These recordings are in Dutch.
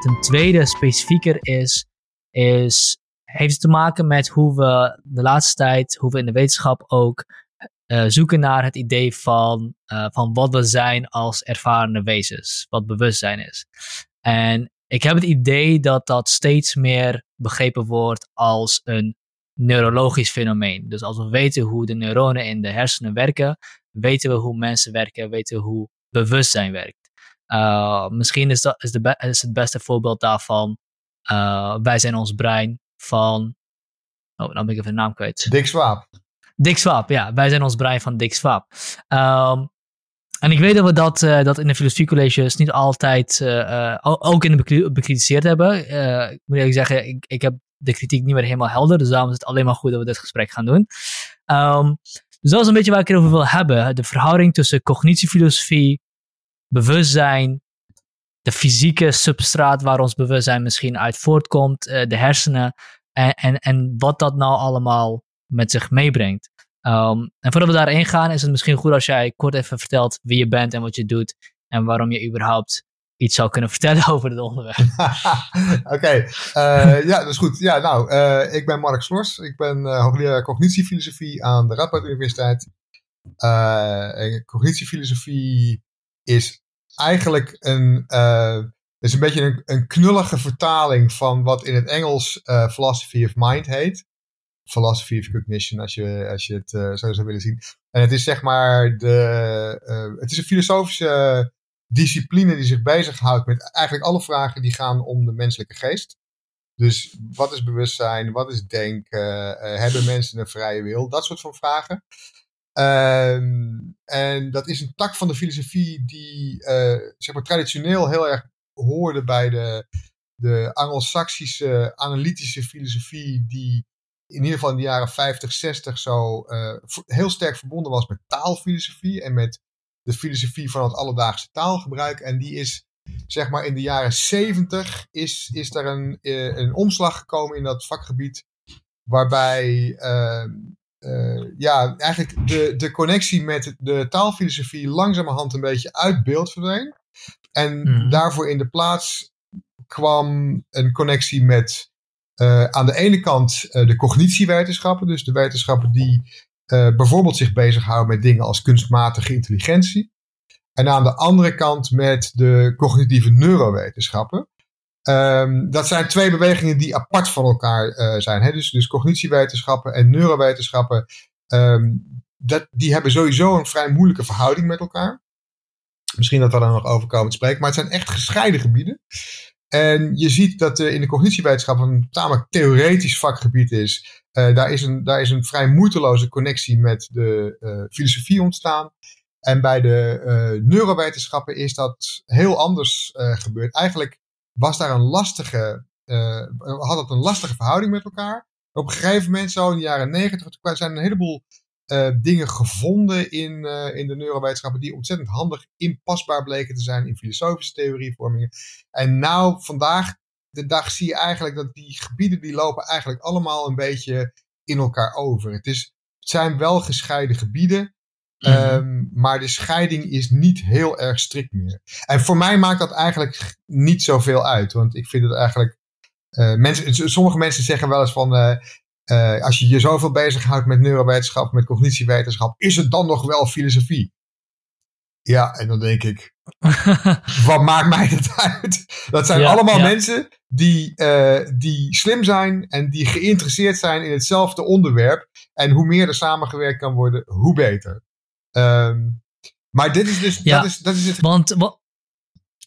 ten tweede, specifieker is, is, heeft het te maken met hoe we de laatste tijd, hoe we in de wetenschap ook zoeken naar het idee van, van wat we zijn als ervarende wezens, wat bewustzijn is. En ik heb het idee dat dat steeds meer begrepen wordt als een neurologisch fenomeen. Dus als we weten hoe de neuronen in de hersenen werken, weten we hoe mensen werken, weten we hoe bewustzijn werkt. Uh, misschien is, dat, is, de is het beste voorbeeld daarvan. Uh, wij zijn ons brein van. Oh, dan ben ik even de naam kwijt. Dick Swaap. Dick Swaap, ja. Wij zijn ons brein van Dick Swaap. Um, en ik weet dat we dat, uh, dat in de filosofiecolleges niet altijd, ook in de bekritiseerd hebben. ik moet eerlijk zeggen, ik, ik heb de kritiek niet meer helemaal helder. Dus daarom is het alleen maar goed dat we dit gesprek gaan doen. Um, dus dat is een beetje waar ik het over wil hebben. De verhouding tussen cognitiefilosofie, bewustzijn, de fysieke substraat waar ons bewustzijn misschien uit voortkomt, de hersenen. En, en, en wat dat nou allemaal met zich meebrengt. Um, en voordat we daarin gaan, is het misschien goed als jij kort even vertelt wie je bent en wat je doet. En waarom je überhaupt iets zou kunnen vertellen over dit onderwerp. Oké, uh, ja, dat is goed. Ja, nou, uh, ik ben Mark Slors. Ik ben uh, hoogleraar cognitiefilosofie aan de Radboud Universiteit. cognitiefilosofie is eigenlijk een, is een beetje een, knullige vertaling van wat in het Engels philosophy of mind heet philosophy of cognition, als je, als je het uh, zo zou willen zien. En het is zeg maar de, het is een filosofische discipline die zich bezighoudt met eigenlijk alle vragen die gaan om de menselijke geest. Dus wat is bewustzijn? Wat is denken? Hebben mensen een vrije wil? Dat soort van vragen. Um, en dat is een tak van de filosofie die zeg maar traditioneel heel erg hoorde bij de, de Anglo-Saxische analytische filosofie die in ieder geval in de jaren 50, 60 zo uh, heel sterk verbonden was met taalfilosofie en met de filosofie van het alledaagse taalgebruik. En die is, zeg maar, in de jaren 70 is, is er een, uh, een omslag gekomen in dat vakgebied, waarbij uh, ja, eigenlijk de, de connectie met de taalfilosofie langzamerhand een beetje uit beeld verdween. En mm. daarvoor in de plaats kwam een connectie met uh, aan de ene kant uh, de cognitiewetenschappen, dus de wetenschappen die bijvoorbeeld zich bezighouden met dingen als kunstmatige intelligentie. En aan de andere kant met de cognitieve neurowetenschappen. Um, dat zijn twee bewegingen die apart van elkaar zijn. Hè? Dus, dus cognitiewetenschappen en neurowetenschappen, um, dat, die hebben sowieso een vrij moeilijke verhouding met elkaar. Misschien dat we daar nog over komen te spreken, maar het zijn echt gescheiden gebieden. En je ziet dat uh, in de cognitiewetenschap een tamelijk theoretisch vakgebied is. Uh, daar, is een, daar is een vrij moeiteloze connectie met de filosofie ontstaan. En bij de neurowetenschappen is dat heel anders gebeurd. Eigenlijk was daar een lastige, had het een lastige verhouding met elkaar. Op een gegeven moment, zo in de jaren negentig, zijn een heleboel uh, dingen gevonden in, uh, in de neurowetenschappen die ontzettend handig inpasbaar bleken te zijn in filosofische theorievormingen. En nou, vandaag de dag zie je eigenlijk dat die gebieden die lopen eigenlijk allemaal een beetje in elkaar over. Het, is, het zijn wel gescheiden gebieden, mm -hmm. um, maar de scheiding is niet heel erg strikt meer. En voor mij maakt dat eigenlijk niet zoveel uit, want ik vind het eigenlijk uh, mensen, sommige mensen zeggen wel eens van. Uh, uh, als je je zoveel bezighoudt met neurowetenschap, met cognitiewetenschap, is het dan nog wel filosofie? Ja, en dan denk ik, wat maakt mij dat uit? Dat zijn ja, allemaal ja. mensen die, uh, die slim zijn en die geïnteresseerd zijn in hetzelfde onderwerp. En hoe meer er samengewerkt kan worden, hoe beter. Um, maar dit is dus, ja, dat, is, dat is het. Want,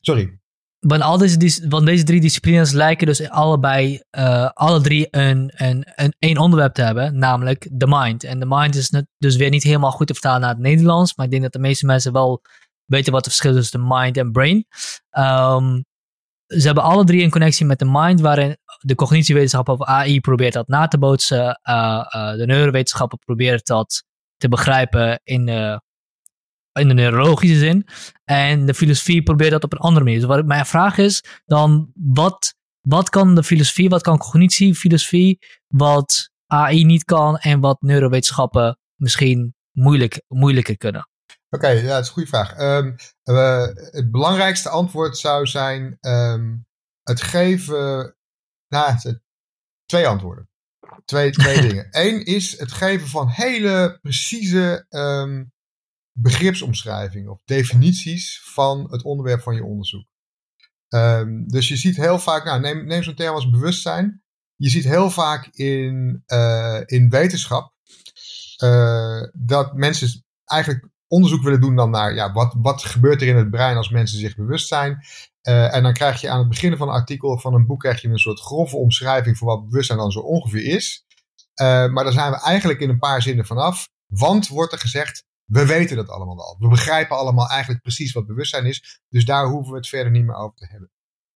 Sorry. Want, al deze, want deze drie disciplines lijken dus allebei, uh, alle drie een, een, een, een onderwerp te hebben, namelijk de mind. En de mind is net, dus weer niet helemaal goed te vertalen naar het Nederlands, maar ik denk dat de meeste mensen wel weten wat het verschil is tussen mind en brain. Um, ze hebben alle drie een connectie met de mind, waarin de cognitiewetenschap of AI probeert dat na te bootsen. Uh, uh, de neurowetenschappen proberen dat te begrijpen in de in de neurologische zin. En de filosofie probeert dat op een andere manier. Dus wat mijn vraag is dan, wat, wat kan de filosofie, wat kan cognitiefilosofie, wat AI niet kan en wat neurowetenschappen misschien moeilijk, moeilijker kunnen? Oké, ja, dat is een goede vraag. Um, uh, het belangrijkste antwoord zou zijn: um, het geven, nou, twee antwoorden. Twee, twee dingen. Eén is het geven van hele precieze um, begripsomschrijvingen of definities van het onderwerp van je onderzoek. Um, dus je ziet heel vaak, nou, neem, neem zo'n term als bewustzijn. Je ziet heel vaak in, uh, in wetenschap uh, dat mensen eigenlijk onderzoek willen doen dan naar ja, wat, wat gebeurt er in het brein als mensen zich bewust zijn. Uh, en dan krijg je aan het begin van een artikel of van een boek krijg je een soort grove omschrijving van wat bewustzijn dan zo ongeveer is. Uh, maar daar zijn we eigenlijk in een paar zinnen vanaf. Want wordt er gezegd, we weten dat allemaal al. We begrijpen allemaal eigenlijk precies wat bewustzijn is. Dus daar hoeven we het verder niet meer over te hebben.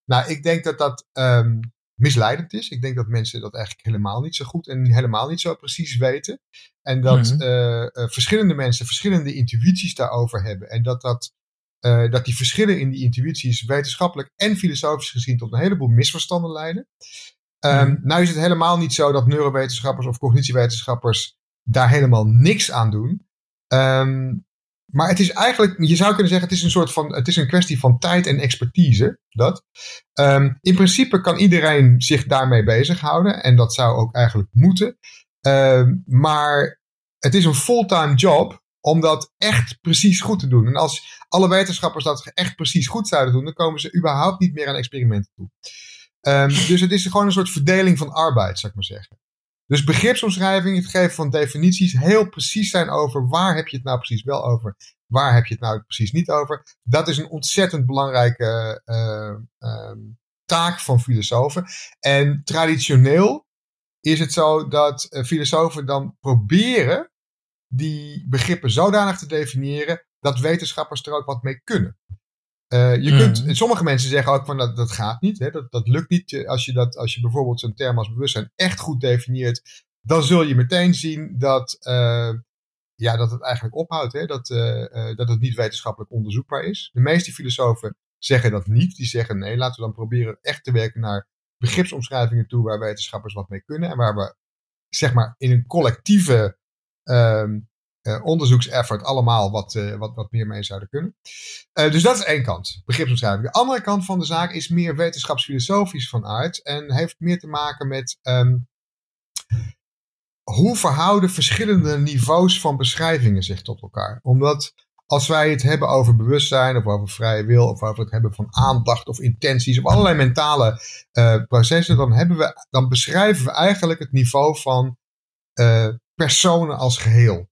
Nou, ik denk dat dat um, misleidend is. Ik denk dat mensen dat eigenlijk helemaal niet zo goed en helemaal niet zo precies weten. En dat mm -hmm. uh, uh, verschillende mensen verschillende intuïties daarover hebben. En dat, dat, uh, dat die verschillen in die intuïties wetenschappelijk en filosofisch gezien tot een heleboel misverstanden leiden. Um, mm. Nou is het helemaal niet zo dat neurowetenschappers of cognitiewetenschappers daar helemaal niks aan doen. Um, maar het is eigenlijk, je zou kunnen zeggen, het is een soort van, het is een kwestie van tijd en expertise. Dat. Um, in principe kan iedereen zich daarmee bezighouden en dat zou ook eigenlijk moeten. Maar het is een fulltime job om dat echt precies goed te doen. En als alle wetenschappers dat echt precies goed zouden doen, dan komen ze überhaupt niet meer aan experimenten toe. Um, dus het is gewoon een soort verdeling van arbeid, zou ik maar zeggen. Dus begripsomschrijving, het geven van definities, heel precies zijn over waar heb je het nou precies wel over, waar heb je het nou precies niet over. Dat is een ontzettend belangrijke uh, uh, taak van filosofen. En traditioneel is het zo dat uh, filosofen dan proberen die begrippen zodanig te definiëren dat wetenschappers er ook wat mee kunnen. Uh, je mm. kunt, sommige mensen zeggen ook van dat, dat gaat niet, hè, dat, dat lukt niet. Als je, dat, als je bijvoorbeeld zo'n term als bewustzijn echt goed definieert, dan zul je meteen zien dat, uh, ja, dat het eigenlijk ophoudt, hè, dat, uh, dat het niet wetenschappelijk onderzoekbaar is. De meeste filosofen zeggen dat niet. Die zeggen nee, laten we dan proberen echt te werken naar begripsomschrijvingen toe waar wetenschappers wat mee kunnen en waar we zeg maar in een collectieve um, uh, onderzoekseffort allemaal wat, uh, wat, wat meer mee zouden kunnen. Uh, dus dat is één kant, begripsomschrijving. De andere kant van de zaak is meer wetenschapsfilosofisch van aard en heeft meer te maken met um, hoe verhouden verschillende niveaus van beschrijvingen zich tot elkaar. Omdat als wij het hebben over bewustzijn of over vrije wil of over het hebben van aandacht of intenties of allerlei mentale processen, dan, hebben we, dan beschrijven we eigenlijk het niveau van personen als geheel.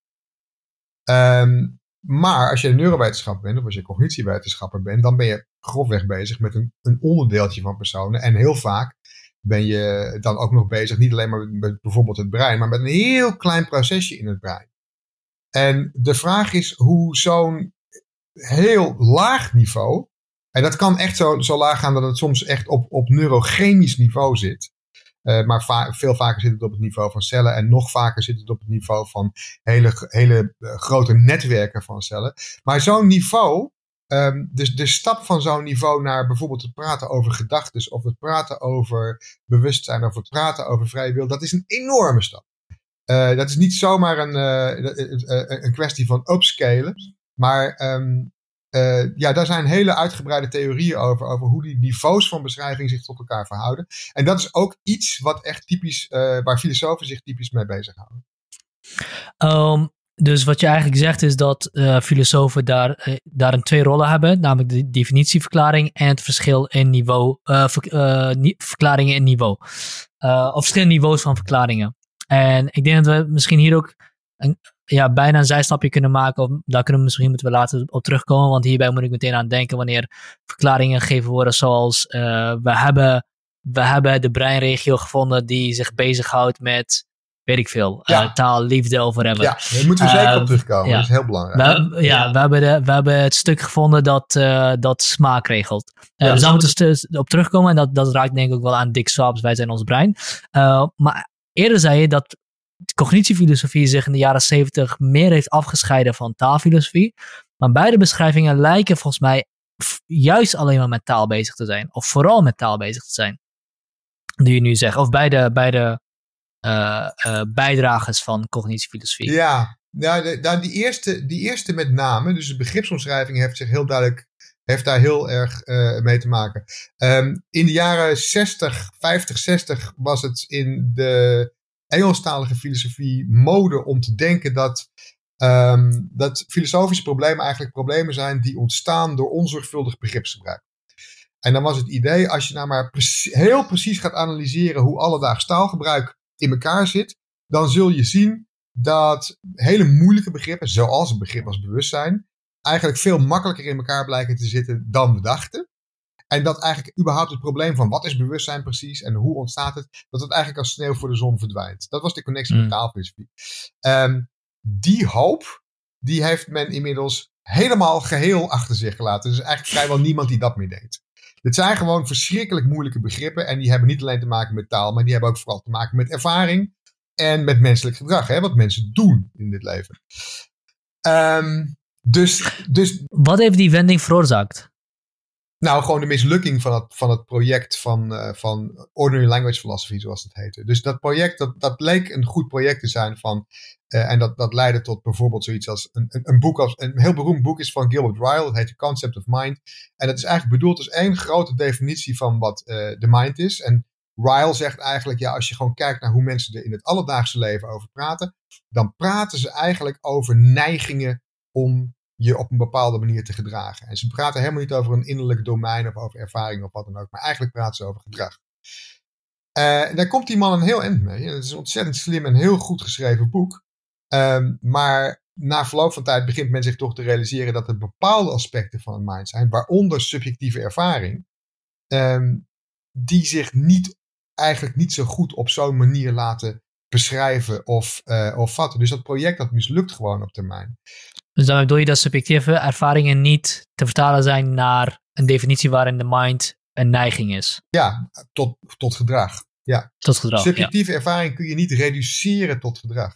Um, maar als je een neurowetenschapper bent, of als je cognitiewetenschapper bent, dan ben je grofweg bezig met een, een onderdeeltje van personen. En heel vaak ben je dan ook nog bezig, niet alleen maar met bijvoorbeeld het brein, maar met een heel klein procesje in het brein. En de vraag is hoe zo'n heel laag niveau, en dat kan echt zo, zo laag gaan dat het soms echt op, op neurochemisch niveau zit. Uh, maar veel vaker zit het op het niveau van cellen. En nog vaker zit het op het niveau van hele, hele uh, grote netwerken van cellen. Maar zo'n niveau, um, dus de stap van zo'n niveau naar bijvoorbeeld het praten over gedachten. Of het praten over bewustzijn. Of het praten over vrije wil. Dat is een enorme stap. Uh, dat is niet zomaar een, een kwestie van upscalen. Maar um, uh, ja, daar zijn hele uitgebreide theorieën over, over hoe die niveaus van beschrijving zich tot elkaar verhouden. En dat is ook iets wat echt typisch, uh, waar filosofen zich typisch mee bezighouden. Um, dus wat je eigenlijk zegt is dat uh, filosofen daar, een twee rollen hebben, namelijk de definitieverklaring en het verschil in niveau, ver, verklaringen in niveau. of verschillende niveaus van verklaringen. En ik denk dat we misschien hier ook een, ja, bijna een zijstapje kunnen maken. Of, daar kunnen we misschien moeten we later op terugkomen. Want hierbij moet ik meteen aan denken wanneer verklaringen gegeven worden zoals uh, we, hebben, we hebben de breinregio gevonden die zich bezighoudt met weet ik veel, ja. uh, taal, liefde of whatever. Ja, daar moeten we zeker uh, op terugkomen. Ja. Dat is heel belangrijk. We, ja, ja, We, hebben de, we hebben het stuk gevonden dat, uh, dat smaak regelt. Ja, we zouden moeten op terugkomen en dat, dat raakt denk ik ook wel aan Dick Swaps, wij zijn ons brein. maar eerder zei je dat cognitiefilosofie zich in de jaren 70 meer heeft afgescheiden van taalfilosofie. Maar beide beschrijvingen lijken volgens mij juist alleen maar met taal bezig te zijn. Of vooral met taal bezig te zijn. Die je nu zegt. Of beide, beide uh, bijdragers van cognitiefilosofie. Ja, nou, de, die, eerste, die eerste met name, dus de begripsomschrijving heeft zich heel duidelijk heeft daar heel erg uh, mee te maken. Um, in de jaren 60, 50, 60 was het in de Engelstalige filosofie mode om te denken dat, um, dat filosofische problemen eigenlijk problemen zijn die ontstaan door onzorgvuldig begripsgebruik. En dan was het idee, als je nou maar heel precies gaat analyseren hoe alledaags taalgebruik in elkaar zit, dan zul je zien dat hele moeilijke begrippen, zoals een begrip als bewustzijn, eigenlijk veel makkelijker in elkaar blijken te zitten dan we dachten. En dat eigenlijk überhaupt het probleem van wat is bewustzijn precies en hoe ontstaat het, dat het eigenlijk als sneeuw voor de zon verdwijnt. Dat was de connectie met mm. taalfilosofie. Um, die hoop, die heeft men inmiddels helemaal geheel achter zich gelaten. Dus eigenlijk vrijwel niemand die dat meer denkt. Dit zijn gewoon verschrikkelijk moeilijke begrippen en die hebben niet alleen te maken met taal, maar die hebben ook vooral te maken met ervaring en met menselijk gedrag, hè, wat mensen doen in dit leven. Um, dus, dus, Wat heeft die wending veroorzaakt? Nou, gewoon de mislukking van het, van het project van, uh, van Ordinary Language Philosophy, zoals het heette. Dus dat project, dat, dat leek een goed project te zijn van, uh, en dat, dat leidde tot bijvoorbeeld zoiets als een, een, een, boek, als, een heel beroemd boek is van Gilbert Ryle, dat heet The Concept of Mind. En dat is eigenlijk bedoeld als één grote definitie van wat uh, de mind is. En Ryle zegt eigenlijk, ja, als je gewoon kijkt naar hoe mensen er in het alledaagse leven over praten, dan praten ze eigenlijk over neigingen om je op een bepaalde manier te gedragen. En ze praten helemaal niet over een innerlijk domein of over ervaring of wat dan ook, maar eigenlijk praten ze over gedrag. Uh, daar komt die man een heel eind mee. Het is een ontzettend slim en heel goed geschreven boek. Um, maar na verloop van tijd begint men zich toch te realiseren dat er bepaalde aspecten van het mind zijn, waaronder subjectieve ervaring, um, die zich niet, eigenlijk niet zo goed op zo'n manier laten beschrijven of, uh, of vatten. Dus dat project dat mislukt gewoon op termijn. Dus dan bedoel je dat subjectieve ervaringen niet te vertalen zijn naar een definitie waarin de mind een neiging is. Ja, tot, tot gedrag. Ja. Tot gedrag. Subjectieve ervaring kun je niet reduceren tot gedrag.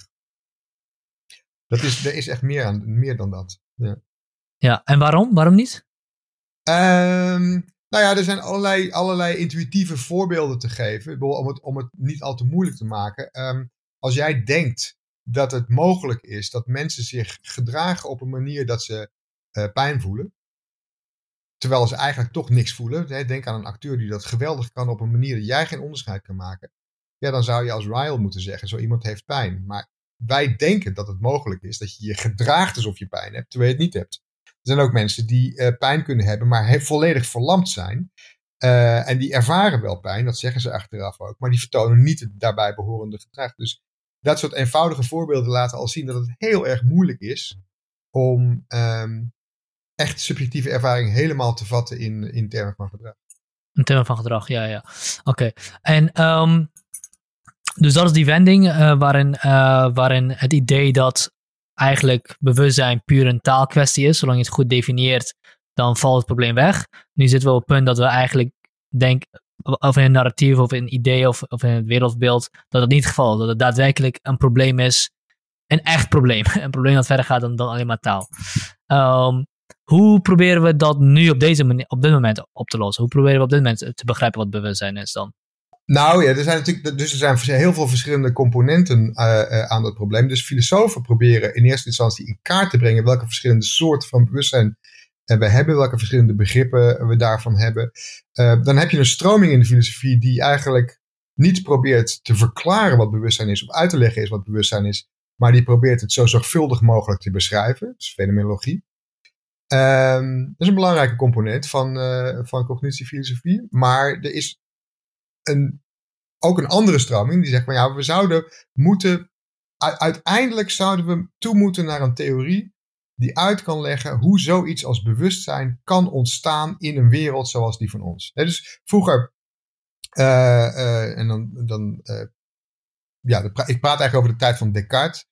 Dat is, er is echt meer, aan, meer dan dat. Ja. ja, en waarom? Waarom niet? Um, nou ja, er zijn allerlei, allerlei intuïtieve voorbeelden te geven. Om het, om het niet al te moeilijk te maken. Um, als jij denkt dat het mogelijk is dat mensen zich gedragen op een manier dat ze uh, pijn voelen. Terwijl ze eigenlijk toch niks voelen. Denk aan een acteur die dat geweldig kan op een manier dat jij geen onderscheid kan maken. Ja, dan zou je als Ryle moeten zeggen, zo iemand heeft pijn. Maar wij denken dat het mogelijk is dat je je gedraagt alsof je pijn hebt, terwijl je het niet hebt. Er zijn ook mensen die uh, pijn kunnen hebben, maar volledig verlamd zijn. Uh, en die ervaren wel pijn, dat zeggen ze achteraf ook, maar die vertonen niet het daarbij behorende gedrag. Dus dat soort eenvoudige voorbeelden laten al zien dat het heel erg moeilijk is om um, echt subjectieve ervaring helemaal te vatten in, in termen van gedrag. In termen van gedrag, ja, ja. Oké. En um, dus dat is die wending uh, waarin, uh, waarin het idee dat eigenlijk bewustzijn puur een taalkwestie is. Zolang je het goed definieert, dan valt het probleem weg. Nu zitten we op het punt dat we eigenlijk denk, of in een narratief of in idee of, of in het wereldbeeld, dat het niet het geval is. Dat het daadwerkelijk een probleem is. Een echt probleem. Een probleem dat verder gaat dan, dan alleen maar taal. Um, hoe proberen we dat nu op, deze manier, op dit moment op te lossen? Hoe proberen we op dit moment te begrijpen wat bewustzijn is dan? Nou ja, er zijn natuurlijk dus er zijn heel veel verschillende componenten uh, uh, aan dat probleem. Dus filosofen proberen in eerste instantie in kaart te brengen welke verschillende soorten van bewustzijn en we hebben, welke verschillende begrippen we daarvan hebben. Uh, dan heb je een stroming in de filosofie die eigenlijk niet probeert te verklaren wat bewustzijn is of uit te leggen is wat bewustzijn is, maar die probeert het zo zorgvuldig mogelijk te beschrijven. Is fenomenologie. Um, dat is een belangrijke component van, uh, van cognitiefilosofie. Maar er is een, ook een andere stroming die zegt van ja, we zouden moeten, uiteindelijk zouden we toe moeten naar een theorie die uit kan leggen hoe zoiets als bewustzijn kan ontstaan in een wereld zoals die van ons. dus vroeger, uh, uh, en dan, dan uh, ja, ik praat eigenlijk over de tijd van Descartes,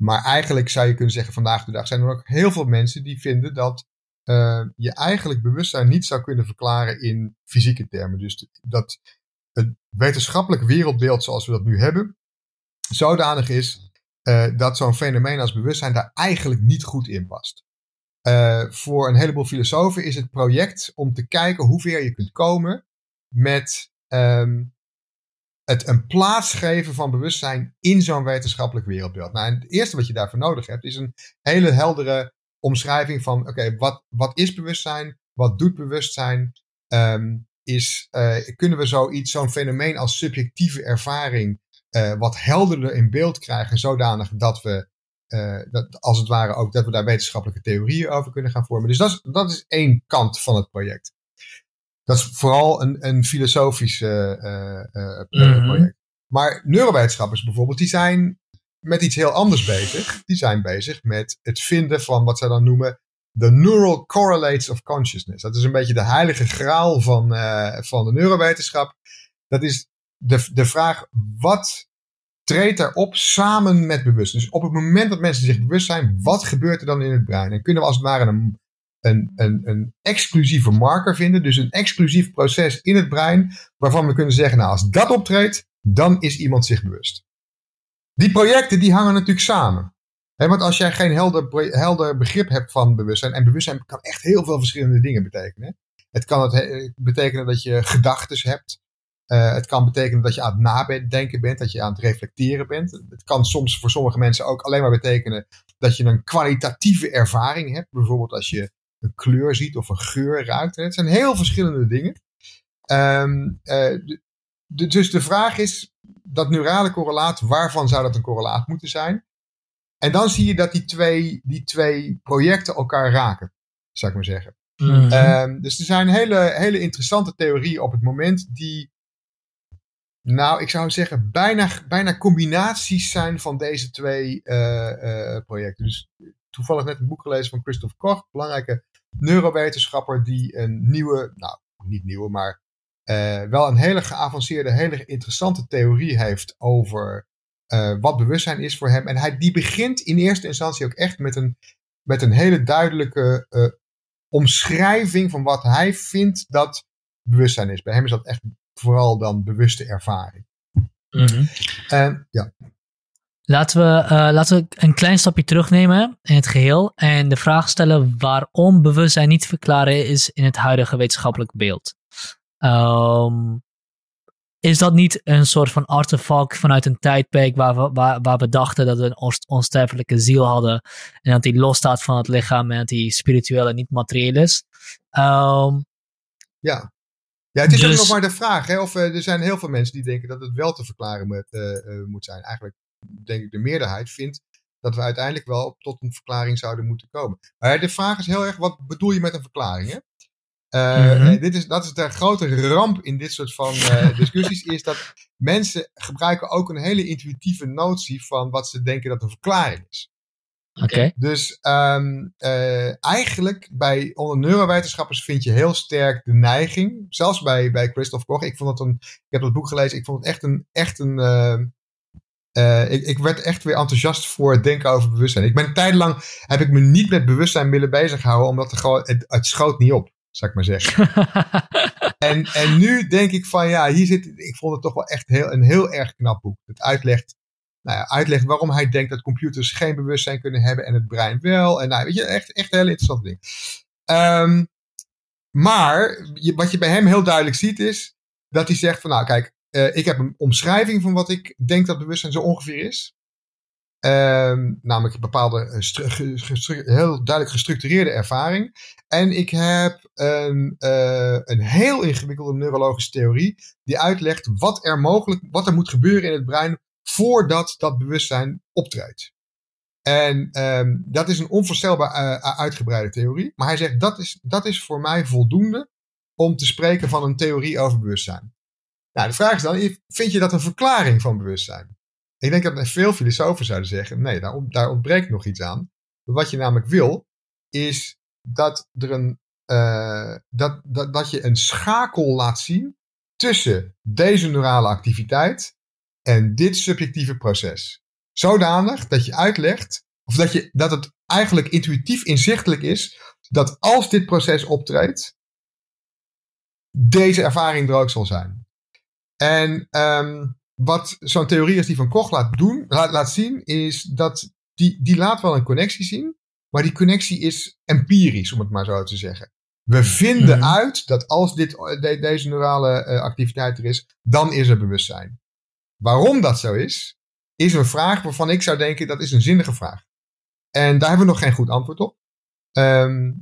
maar eigenlijk zou je kunnen zeggen vandaag de dag zijn er ook heel veel mensen die vinden dat je eigenlijk bewustzijn niet zou kunnen verklaren in fysieke termen. Dus dat het wetenschappelijk wereldbeeld zoals we dat nu hebben, zodanig is uh, dat zo'n fenomeen als bewustzijn daar eigenlijk niet goed in past. Uh, voor een heleboel filosofen is het project om te kijken hoe ver je kunt komen met um, het een plaats geven van bewustzijn in zo'n wetenschappelijk wereldbeeld. Nou, het eerste wat je daarvoor nodig hebt is een hele heldere omschrijving van: oké, wat, wat is bewustzijn? wat doet bewustzijn? Ehm, is, uh, kunnen we zoiets, zo'n fenomeen als subjectieve ervaring uh, wat helderder in beeld krijgen, zodanig dat we, uh, dat, als het ware ook, dat we daar wetenschappelijke theorieën over kunnen gaan vormen. Dus dat is, dat is één kant van het project. Dat is vooral een, een filosofisch mm-hmm. project. Maar neurowetenschappers bijvoorbeeld, die zijn met iets heel anders bezig. Die zijn bezig met het vinden van wat zij dan noemen de neural correlates of consciousness. Dat is een beetje de heilige graal van, uh, van de neurowetenschap. Dat is de, de vraag, wat treedt er op samen met bewustzijn? Dus op het moment dat mensen zich bewust zijn, wat gebeurt er dan in het brein? En kunnen we als het ware een, een, een, een exclusieve marker vinden, dus een exclusief proces in het brein, waarvan we kunnen zeggen, nou als dat optreedt, dan is iemand zich bewust. Die projecten die hangen natuurlijk samen. want als jij geen helder, helder begrip hebt van bewustzijn, en bewustzijn kan echt heel veel verschillende dingen betekenen. Het kan het betekenen dat je gedachten hebt. Uh, het kan betekenen dat je aan het nadenken bent, dat je aan het reflecteren bent. Het kan soms voor sommige mensen ook alleen maar betekenen dat je een kwalitatieve ervaring hebt. Bijvoorbeeld als je een kleur ziet of een geur ruikt. Het zijn heel verschillende dingen. Um, uh, dus de vraag is, dat neurale correlaat, waarvan zou dat een correlaat moeten zijn? En dan zie je dat die twee, die twee projecten elkaar raken, zou ik maar zeggen. Mhm. Um, dus er zijn hele, hele interessante theorieën op het moment die, nou, ik zou zeggen, bijna, bijna combinaties zijn van deze twee uh, uh, projecten. Dus toevallig net een boek gelezen van Christoph Koch, belangrijke neurowetenschapper die een nieuwe, nou, niet nieuwe, maar uh, wel een hele geavanceerde, hele interessante theorie heeft over wat bewustzijn is voor hem. En hij, die begint in eerste instantie ook echt met een, met een hele duidelijke omschrijving van wat hij vindt dat bewustzijn is. Bij hem is dat echt vooral dan bewuste ervaring. Mm -hmm. En ja. Laten we, uh, laten we een klein stapje terugnemen in het geheel en de vraag stellen waarom bewustzijn niet te verklaren is in het huidige wetenschappelijk beeld. Um, is dat niet een soort van artefact vanuit een tijdperk waar we, waar, waar we dachten dat we een onsterfelijke ziel hadden en dat die losstaat van het lichaam en dat die spiritueel en niet materieel is? Um, ja. Ja, het is dus, ook nog maar de vraag. Hè, of, uh, er zijn heel veel mensen die denken dat het wel te verklaren moet, uh, uh, moet zijn. Eigenlijk denk ik de meerderheid vindt dat we uiteindelijk wel tot een verklaring zouden moeten komen. Maar de vraag is heel erg, wat bedoel je met een verklaring? Hè? Uh, mm-hmm. dit is, dat is de grote ramp in dit soort van uh, discussies, is dat mensen gebruiken ook een hele intuïtieve notie van wat ze denken dat een verklaring is. Oké. Okay. Dus um, uh, eigenlijk bij onder neurowetenschappers vind je heel sterk de neiging, zelfs bij, bij Christoph Koch, ik vond het een, ik heb dat boek gelezen, ik vond het echt een, echt een, ik, ik werd echt weer enthousiast voor het denken over bewustzijn. Ik ben een tijd lang, heb ik me niet met bewustzijn willen bezighouden, omdat er gewoon, het, het schoot niet op zou ik maar zeggen. en, en nu denk ik van ja, hier zit, ik vond het toch wel echt heel, een heel erg knap boek. Het uitlegt, nou ja, uitlegt waarom hij denkt dat computers geen bewustzijn kunnen hebben en het brein wel. En nou, weet je, echt, echt een heel interessant ding. Um, maar je, wat je bij hem heel duidelijk ziet is dat hij zegt van nou kijk, uh, ik heb een omschrijving van wat ik denk dat bewustzijn zo ongeveer is. Um, namelijk een bepaalde heel duidelijk gestructureerde ervaring. En ik heb een, uh, een heel ingewikkelde neurologische theorie die uitlegt wat er mogelijk, wat er moet gebeuren in het brein voordat dat bewustzijn optreedt. En um, dat is een onvoorstelbaar uh, uitgebreide theorie. Maar hij zegt dat is, dat is voor mij voldoende om te spreken van een theorie over bewustzijn. Nou, de vraag is dan, vind je dat een verklaring van bewustzijn? Ik denk dat veel filosofen zouden zeggen: nee, daar, ontbreekt nog iets aan. Wat je namelijk wil, is dat, er een, uh, dat, dat, dat je een schakel laat zien tussen deze neurale activiteit en dit subjectieve proces. Zodanig dat je uitlegt, of dat, je, dat het eigenlijk intuïtief inzichtelijk is, dat als dit proces optreedt, deze ervaring er ook zal zijn. En um, wat zo'n theorie als die van Koch laat, doen, laat, laat zien, is dat die, die laat wel een connectie zien, maar die connectie is empirisch, om het maar zo te zeggen. We vinden mm. uit dat als dit, de, deze neurale uh, activiteit er is, dan is er bewustzijn. Waarom dat zo is, is een vraag waarvan ik zou denken dat is een zinnige vraag. En daar hebben we nog geen goed antwoord op. Ehm,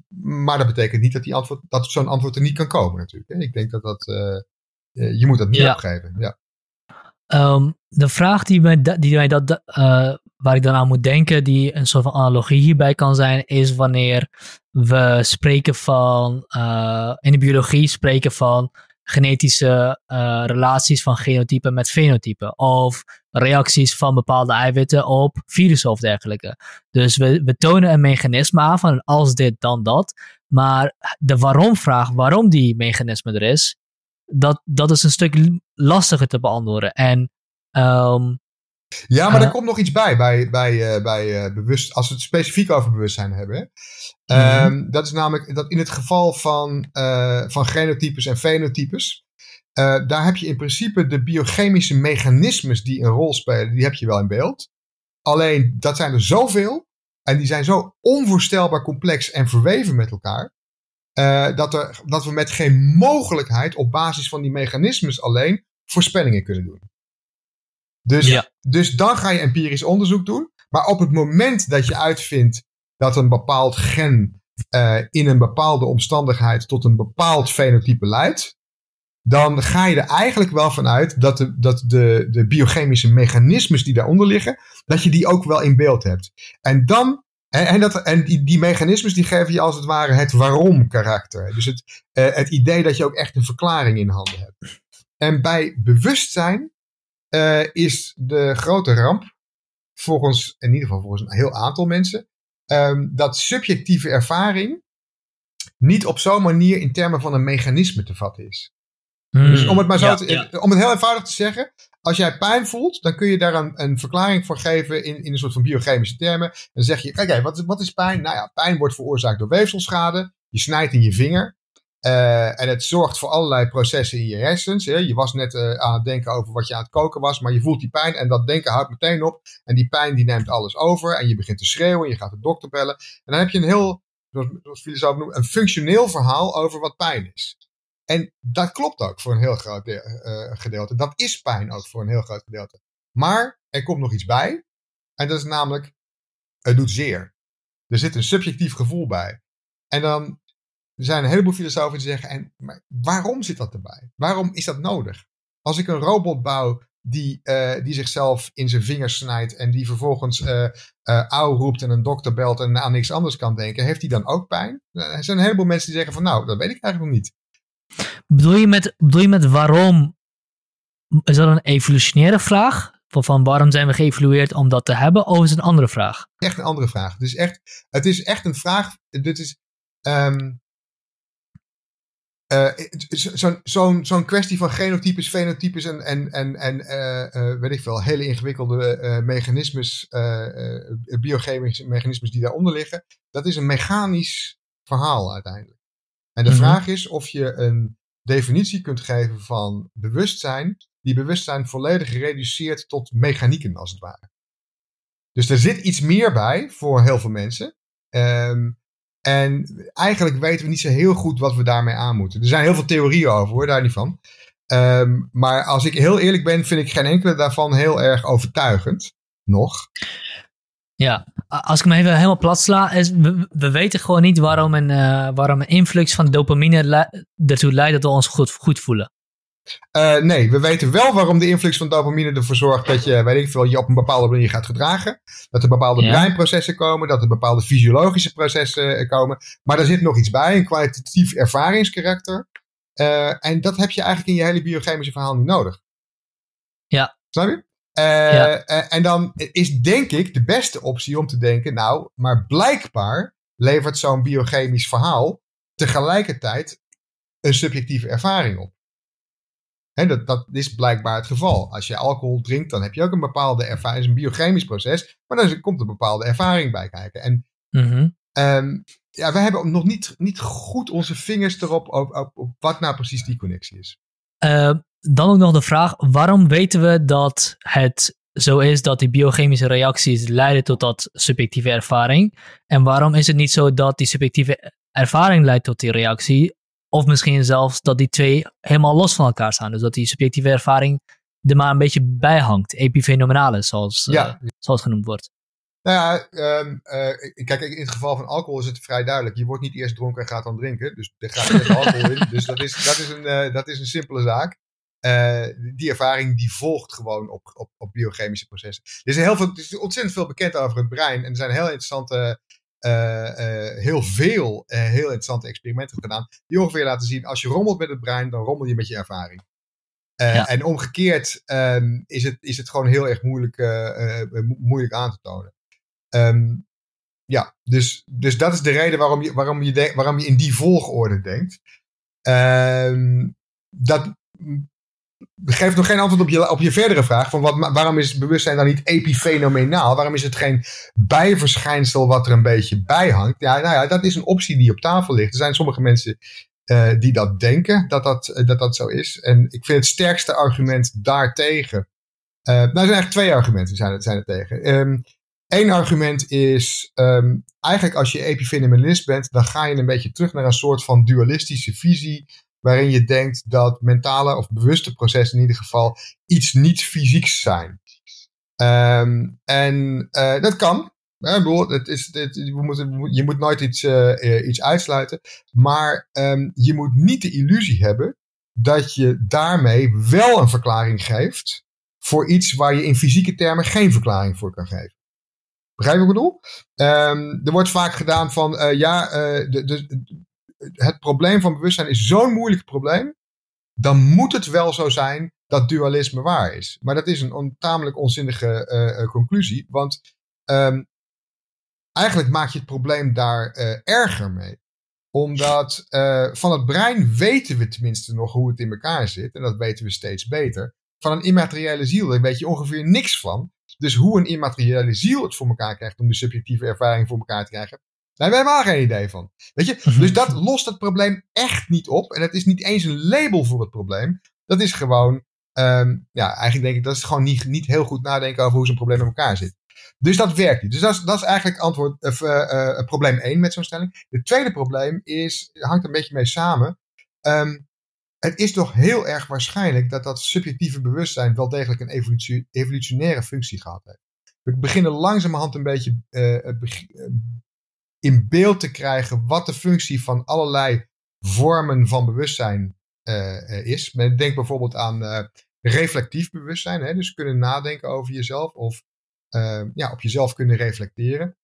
maar dat betekent niet dat, die antwoord, dat zo'n antwoord er niet kan komen natuurlijk. Hè. Ik denk dat dat, uh, je moet dat niet ja. opgeven. Ja. Um, de vraag die mij, die mij dat, uh, waar ik dan aan moet denken, die een soort van analogie hierbij kan zijn, is wanneer we spreken van, uh, in de biologie spreken van genetische uh, relaties van genotypen met fenotypen. Of reacties van bepaalde eiwitten op virussen of dergelijke. Dus we, we tonen een mechanisme aan van als dit, dan dat. Maar de waarom-vraag, waarom die mechanisme er is, dat, dat is een stuk lastiger te beantwoorden. En um, ja, maar er komt nog iets bij, bij, bij, uh, bij uh, bewust, als we het specifiek over bewustzijn hebben. Mm -hmm. um, dat is namelijk dat in het geval van, van genotypes en fenotypes, daar heb je in principe de biochemische mechanismes die een rol spelen, die heb je wel in beeld. Alleen, dat zijn er zoveel en die zijn zo onvoorstelbaar complex en verweven met elkaar, dat, er, dat we met geen mogelijkheid op basis van die mechanismes alleen voorspellingen kunnen doen. Dus, dus dan ga je empirisch onderzoek doen. Maar op het moment dat je uitvindt dat een bepaald gen uh, in een bepaalde omstandigheid tot een bepaald fenotype leidt, dan ga je er eigenlijk wel vanuit dat de, dat de, de biochemische mechanismes die daaronder liggen, dat je die ook wel in beeld hebt. En dan, en, en, dat, en die, die mechanismes die geven je als het ware het waarom karakter. Dus het, uh, het idee dat je ook echt een verklaring in handen hebt. En bij bewustzijn uh, is de grote ramp, volgens, in ieder geval volgens een heel aantal mensen, um, dat subjectieve ervaring niet op zo'n manier in termen van een mechanisme te vatten is. Hmm, dus om het maar zo ja, te, ja. om het heel eenvoudig te zeggen, als jij pijn voelt, dan kun je daar een, een verklaring voor geven in, in een soort van biochemische termen. Dan zeg je, kijk, wat, wat is pijn? Nou ja, pijn wordt veroorzaakt door weefselschade. Je snijdt in je vinger. Uh, en het zorgt voor allerlei processen in je hersens. Hè. Je was net uh, aan het denken over wat je aan het koken was, maar je voelt die pijn en dat denken houdt meteen op. En die pijn die neemt alles over en je begint te schreeuwen, je gaat de dokter bellen. En dan heb je een heel, zoals filosofen noemen, een functioneel verhaal over wat pijn is. En dat klopt ook voor een heel groot uh, gedeelte. Dat is pijn ook voor een heel groot gedeelte. Maar er komt nog iets bij. En dat is namelijk, het doet zeer. Er zit een subjectief gevoel bij. En dan er zijn een heleboel filosofen die zeggen, en, maar waarom zit dat erbij? Waarom is dat nodig? Als ik een robot bouw die, uh, die zichzelf in zijn vingers snijdt en die vervolgens uh, uh, auw roept en een dokter belt en aan niks anders kan denken, heeft hij dan ook pijn? Er zijn een heleboel mensen die zeggen van nou, dat weet ik eigenlijk nog niet. Bedoel je met, bedoel je met waarom? Is dat een evolutionaire vraag? Van waarom zijn we geëvolueerd om dat te hebben? Of is het een andere vraag? Echt een andere vraag. Het is echt, het is echt een vraag. Dit is, um, uh, Zo'n zo zo kwestie van genotypes, fenotypes en, en, en, en uh, uh, weet ik veel, hele ingewikkelde mechanismes, biochemische mechanismes die daaronder liggen, dat is een mechanisch verhaal uiteindelijk. En de mm -hmm. vraag is of je een definitie kunt geven van bewustzijn, die bewustzijn volledig reduceert tot mechanieken als het ware. Dus er zit iets meer bij voor heel veel mensen. Um, en eigenlijk weten we niet zo heel goed wat we daarmee aan moeten. Er zijn heel veel theorieën over hoor, daar niet van. Um, maar als ik heel eerlijk ben, vind ik geen enkele daarvan heel erg overtuigend. Nog. Ja, als ik me even helemaal plat sla, is, we, we weten gewoon niet waarom een, uh, waarom een influx van dopamine ertoe leidt dat we ons goed, goed voelen. Uh, nee, we weten wel waarom de influx van dopamine ervoor zorgt dat je, weet ik veel, je op een bepaalde manier gaat gedragen. Dat er bepaalde ja. breinprocessen komen, dat er bepaalde fysiologische processen eh, komen. Maar er zit nog iets bij, een kwalitatief ervaringskarakter. Uh, en dat heb je eigenlijk in je hele biochemische verhaal niet nodig. Ja. Snap je? Uh, ja. en dan is denk ik de beste optie om te denken, nou, maar blijkbaar levert zo'n biochemisch verhaal tegelijkertijd een subjectieve ervaring op. Dat, dat is blijkbaar het geval. Als je alcohol drinkt, dan heb je ook een bepaalde ervaring. Het is een biochemisch proces, maar dan komt een bepaalde ervaring bij kijken. En mm -hmm. um, ja, we hebben nog niet, niet goed onze vingers erop op, op, op wat nou precies die connectie is. Uh, dan ook nog de vraag, waarom weten we dat het zo is dat die biochemische reacties leiden tot dat subjectieve ervaring? En waarom is het niet zo dat die subjectieve ervaring leidt tot die reactie, of misschien zelfs dat die twee helemaal los van elkaar staan. Dus dat die subjectieve ervaring er maar een beetje bij hangt. Epifenomenale, zoals, ja. uh, zoals genoemd wordt. Nou ja, um, uh, kijk, in het geval van alcohol is het vrij duidelijk. Je wordt niet eerst dronken en gaat dan drinken. Dus er gaat eerst alcohol in. Dus dat is, dat is, een, uh, dat is een simpele zaak. Die ervaring die volgt gewoon op, op, op biochemische processen. Er is, heel veel, er is ontzettend veel bekend over het brein. En er zijn heel interessante, heel veel heel interessante experimenten gedaan. Die ongeveer laten zien, als je rommelt met het brein, dan rommel je met je ervaring. Ja. En omgekeerd um, is, het, is het gewoon heel erg moeilijk, moeilijk aan te tonen. Um, ja, dus, dus dat is de reden waarom je, waarom je, waarom je in die volgorde denkt. Um, dat geeft nog geen antwoord op je, op je verdere vraag. Van wat, waarom is bewustzijn dan niet epifenomenaal? Waarom is het geen bijverschijnsel wat er een beetje bij hangt? Ja, nou ja, dat is een optie die op tafel ligt. Er zijn sommige mensen uh, die dat denken, dat dat, dat dat zo is. En ik vind het sterkste argument daartegen. Uh, nou, er zijn eigenlijk twee argumenten zijn zijn er tegen. Um, Eén argument is, um, eigenlijk als je epifenomenalist bent, dan ga je een beetje terug naar een soort van dualistische visie, waarin je denkt dat mentale of bewuste processen in ieder geval iets niet fysieks zijn. Um, en uh, dat kan. Bedoel, het is, je moet nooit iets, uh, iets uitsluiten. Maar um, je moet niet de illusie hebben dat je daarmee wel een verklaring geeft voor iets waar je in fysieke termen geen verklaring voor kan geven. Begrijp je wat ik bedoel? Um, er wordt vaak gedaan van, ja, de, de, het probleem van bewustzijn is zo'n moeilijk probleem. Dan moet het wel zo zijn dat dualisme waar is. Maar dat is een on, tamelijk onzinnige uh, conclusie. Want um, eigenlijk maak je het probleem daar erger mee. Omdat van het brein weten we tenminste nog hoe het in elkaar zit. En dat weten we steeds beter. Van een immateriële ziel, daar weet je ongeveer niks van. Dus hoe een immateriële ziel het voor elkaar krijgt om de subjectieve ervaring voor elkaar te krijgen, daar hebben we helemaal geen idee van. Weet je? Mhm. Dus dat lost het probleem echt niet op. En het is niet eens een label voor het probleem. Dat is gewoon, um, ja, eigenlijk denk ik, dat is gewoon niet, niet heel goed nadenken over hoe zo'n probleem in elkaar zit. Dus dat werkt niet. Dus dat is, dat is eigenlijk antwoord, uh, uh, probleem 1 met zo'n stelling. Het tweede probleem is, hangt een beetje mee samen. Um, het is toch heel erg waarschijnlijk dat dat subjectieve bewustzijn wel degelijk een evolutionaire functie gehad heeft. We beginnen langzamerhand een beetje uh, in beeld te krijgen wat de functie van allerlei vormen van bewustzijn uh, is. Denk bijvoorbeeld aan uh, reflectief bewustzijn, hè? dus kunnen nadenken over jezelf of ja, op jezelf kunnen reflecteren.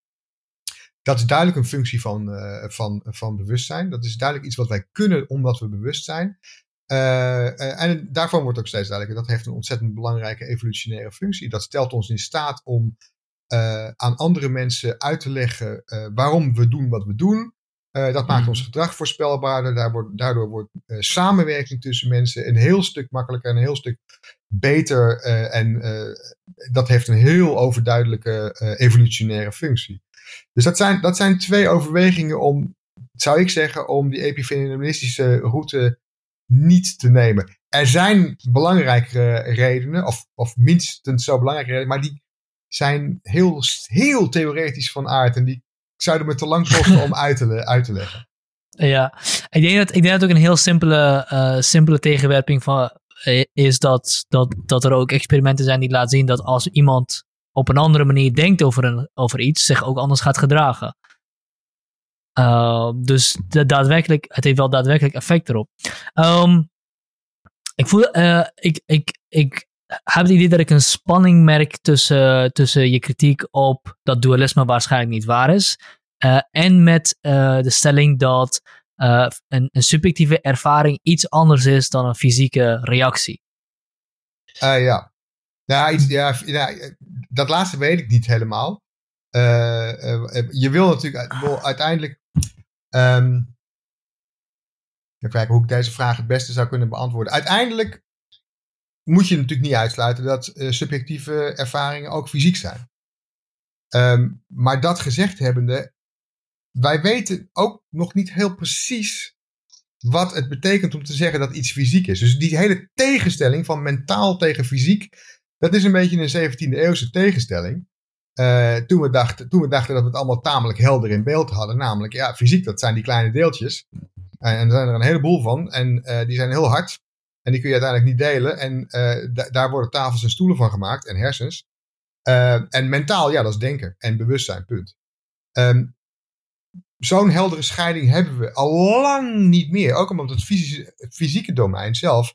Dat is duidelijk een functie van, van, van bewustzijn. Dat is duidelijk iets wat wij kunnen omdat we bewust zijn. En daarvan wordt ook steeds duidelijker. Dat heeft een ontzettend belangrijke evolutionaire functie. Dat stelt ons in staat om uh, aan andere mensen uit te leggen waarom we doen wat we doen. dat maakt mm. ons gedrag voorspelbaarder. Daar wordt, daardoor wordt samenwerking tussen mensen een heel stuk makkelijker en een heel stuk beter. en dat heeft een heel overduidelijke evolutionaire functie. Dus dat zijn, dat zijn twee overwegingen om, zou ik zeggen, om die epifenomenalistische route niet te nemen. Er zijn belangrijke redenen, of, of minstens zo belangrijke redenen, maar die zijn heel, heel theoretisch van aard. En die zouden me te lang kosten om uit te, uit leggen. Ja, ik denk dat, ik denk dat ook een heel simpele, uh, simpele tegenwerping van, uh, is dat, dat, dat er ook experimenten zijn die laten zien dat als iemand op een andere manier denkt over, een, over iets, zich ook anders gaat gedragen. Uh, dus daadwerkelijk, het heeft wel daadwerkelijk effect erop. Um, ik, voel, ik, ik, ik heb het idee dat ik een spanning merk tussen, tussen je kritiek op dat dualisme waarschijnlijk niet waar is. Uh, en met de stelling dat een, een subjectieve ervaring iets anders is dan een fysieke reactie. ja. Ja, iets, ja, ja, dat laatste weet ik niet helemaal. je wil natuurlijk uiteindelijk Um, even kijken hoe ik deze vraag het beste zou kunnen beantwoorden. Uiteindelijk moet je natuurlijk niet uitsluiten dat uh, subjectieve ervaringen ook fysiek zijn. Um, maar dat gezegd hebbende, wij weten ook nog niet heel precies wat het betekent om te zeggen dat iets fysiek is. Dus die hele tegenstelling van mentaal tegen fysiek, dat is een beetje een 17e eeuwse tegenstelling. Uh, toen, we dachten, toen we dachten dat we het allemaal tamelijk helder in beeld hadden. Namelijk, ja, fysiek, dat zijn die kleine deeltjes. En er zijn er een heleboel van. En uh, die zijn heel hard. En die kun je uiteindelijk niet delen. En daar worden tafels en stoelen van gemaakt. En hersens. en mentaal, ja, dat is denken en bewustzijn, punt. Ehm, zo'n heldere scheiding hebben we al lang niet meer. Ook omdat het, het fysieke domein zelf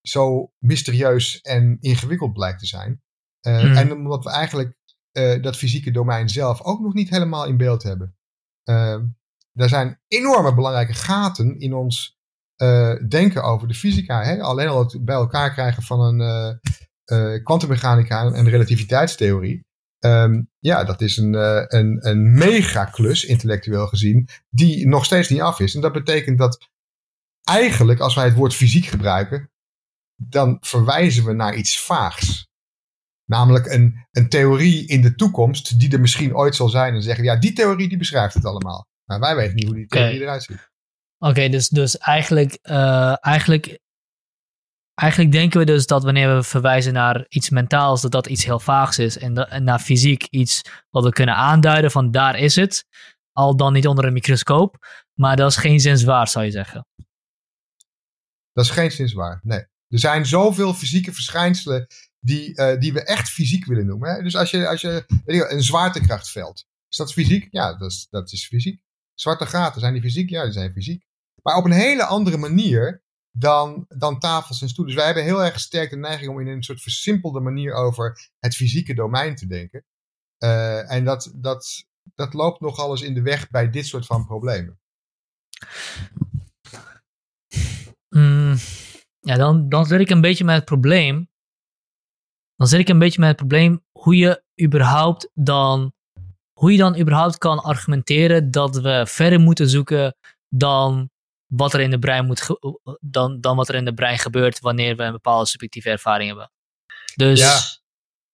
zo mysterieus en ingewikkeld blijkt te zijn. Uh, En omdat we eigenlijk dat fysieke domein zelf ook nog niet helemaal in beeld hebben. Uh, er zijn enorme belangrijke gaten in ons denken over de fysica. Hè? Alleen al het bij elkaar krijgen van een kwantummechanica en relativiteitstheorie. Um, ja, dat is een, een, een mega klus, intellectueel gezien, die nog steeds niet af is. En dat betekent dat eigenlijk, als wij het woord fysiek gebruiken, dan verwijzen we naar iets vaags. Namelijk een, een theorie in de toekomst die er misschien ooit zal zijn. En zeggen, ja, die theorie die beschrijft het allemaal. Maar wij weten niet hoe die theorie eruit ziet. Oké, dus, dus eigenlijk, uh, eigenlijk, eigenlijk denken we dus dat wanneer we verwijzen naar iets mentaals, dat dat iets heel vaags is. En, naar fysiek iets wat we kunnen aanduiden van daar is het. Al dan niet onder een microscoop. Maar dat is geen zins waar, zou je zeggen. Dat is geen zins waar, nee. Er zijn zoveel fysieke verschijnselen die, uh, die we echt fysiek willen noemen. Hè? Dus als je, als je je, een zwaartekrachtveld, is dat fysiek? Ja, dat is, dat is fysiek. Zwarte gaten, zijn die fysiek? Ja, die zijn fysiek. Maar op een hele andere manier dan, dan tafels en stoelen. Dus wij hebben heel erg sterk de neiging om in een soort versimpelde manier over het fysieke domein te denken. Uh, en dat, dat, dat loopt nogal eens in de weg bij dit soort van problemen. Mm, ja, dan, dan zit ik een beetje met het probleem. Dan zit ik een beetje met het probleem hoe je überhaupt dan. Hoe je dan überhaupt kan argumenteren dat we verder moeten zoeken dan wat er in de brein moet dan, dan wat er in de brein gebeurt wanneer we een bepaalde subjectieve ervaring hebben. Dus ja,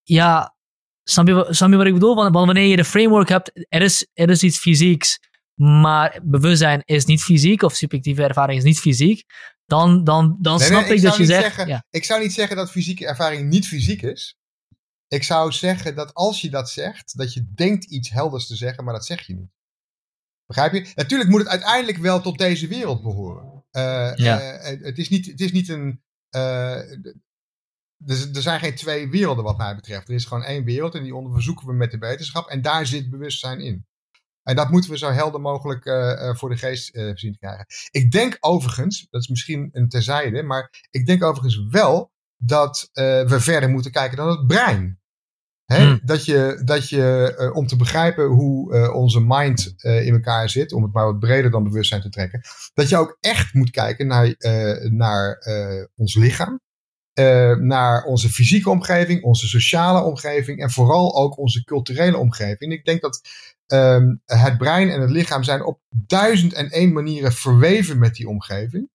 ja snap, je, snap je wat ik bedoel? Want, wanneer je de framework hebt, er is, er is iets fysieks, maar bewustzijn is niet fysiek of subjectieve ervaring is niet fysiek dan, dan, dan snap ik, dat je zegt. ja. Ik zou niet zeggen dat fysieke ervaring niet fysiek is. Ik zou zeggen dat als je dat zegt, dat je denkt iets helders te zeggen, maar dat zeg je niet. Begrijp je? Natuurlijk moet het uiteindelijk wel tot deze wereld behoren. Uh, ja. uh, het, is niet, het is niet een. Uh, er, zijn geen twee werelden, wat mij betreft. Er is gewoon één wereld en die onderzoeken we met de wetenschap. En daar zit bewustzijn in. En dat moeten we zo helder mogelijk voor de geest zien te krijgen. Ik denk overigens, dat is misschien een terzijde, maar ik denk overigens wel dat we verder moeten kijken dan het brein. Hè? Hmm. Dat je, dat je om te begrijpen hoe onze mind in elkaar zit, om het maar wat breder dan bewustzijn te trekken, dat je ook echt moet kijken naar, naar ons lichaam. naar onze fysieke omgeving, onze sociale omgeving en vooral ook onze culturele omgeving. Ik denk dat Um, het brein en het lichaam zijn op duizend en één manieren verweven met die omgeving.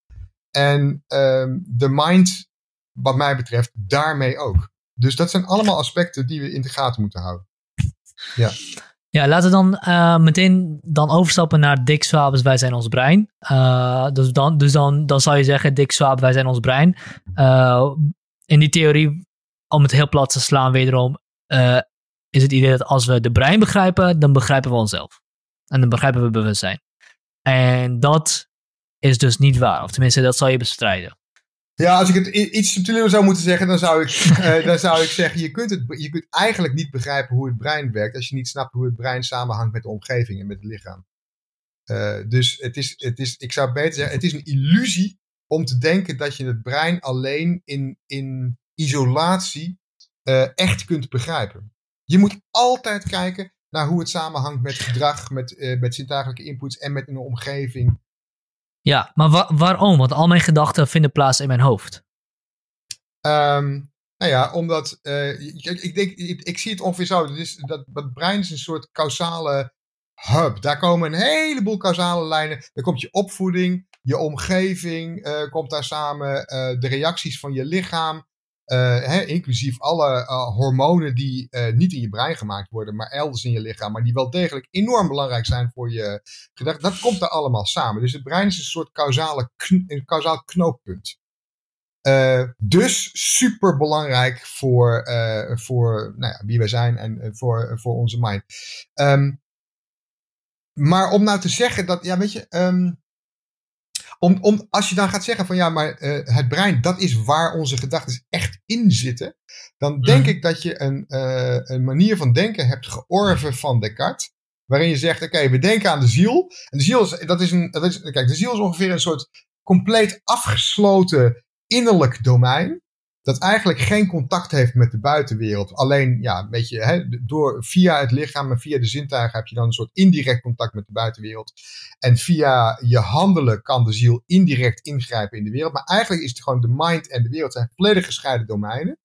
En um, de mind, wat mij betreft, daarmee ook. Dus dat zijn allemaal aspecten die we in de gaten moeten houden. Ja. Ja, laten we dan uh, meteen dan overstappen naar Dick Swabes, wij zijn ons brein. Uh, dus dan, dus dan, dan zou je zeggen, Dick Swabes, wij zijn ons brein. Uh, in die theorie, om het heel plat te slaan wederom, is het idee dat als we de brein begrijpen, dan begrijpen we onszelf. En dan begrijpen we bewustzijn. En dat is dus niet waar. Of tenminste, dat zal je bestrijden. Ja, als ik het iets subtieler zou moeten zeggen, dan zou ik, uh, dan zou ik zeggen: je kunt, het, je kunt eigenlijk niet begrijpen hoe het brein werkt als je niet snapt hoe het brein samenhangt met de omgeving en met het lichaam. Uh, dus het is, het is, ik zou beter zeggen: het is een illusie om te denken dat je het brein alleen in, in isolatie uh, echt kunt begrijpen. Je moet altijd kijken naar hoe het samenhangt met gedrag, met, met zintuigelijke inputs en met een omgeving. Ja, maar waarom? Want al mijn gedachten vinden plaats in mijn hoofd. Um, nou ja, omdat ik, ik, denk, ik, zie het ongeveer zo. Dat, is, dat, brein is een soort causale hub. Daar komen een heleboel causale lijnen. Daar komt je opvoeding, je omgeving uh, komt daar samen, uh, de reacties van je lichaam, hè, inclusief alle uh, hormonen die uh, niet in je brein gemaakt worden, maar elders in je lichaam, maar die wel degelijk enorm belangrijk zijn voor je gedachten. Dat komt er allemaal samen. Dus het brein is een soort causale een causaal knooppunt. dus super belangrijk voor, voor nou ja, wie wij zijn en voor, voor onze mind. Um, maar om nou te zeggen dat, ja, weet je, um, om, om, als je dan gaat zeggen van ja, maar uh, het brein, dat is waar onze gedachten echt in zitten, dan denk Mhm. ik dat je een, eh, een manier van denken hebt georven van Descartes. Waarin je zegt, oké, we denken aan de ziel. En de ziel is, dat is een, dat is, kijk, de ziel is ongeveer een soort compleet afgesloten innerlijk domein. Dat eigenlijk geen contact heeft met de buitenwereld. Alleen, ja, een beetje, hè, door, via het lichaam en via de zintuigen heb je dan een soort indirect contact met de buitenwereld. En via je handelen kan de ziel indirect ingrijpen in de wereld. Maar eigenlijk is het gewoon de mind en de wereld zijn volledig gescheiden domeinen.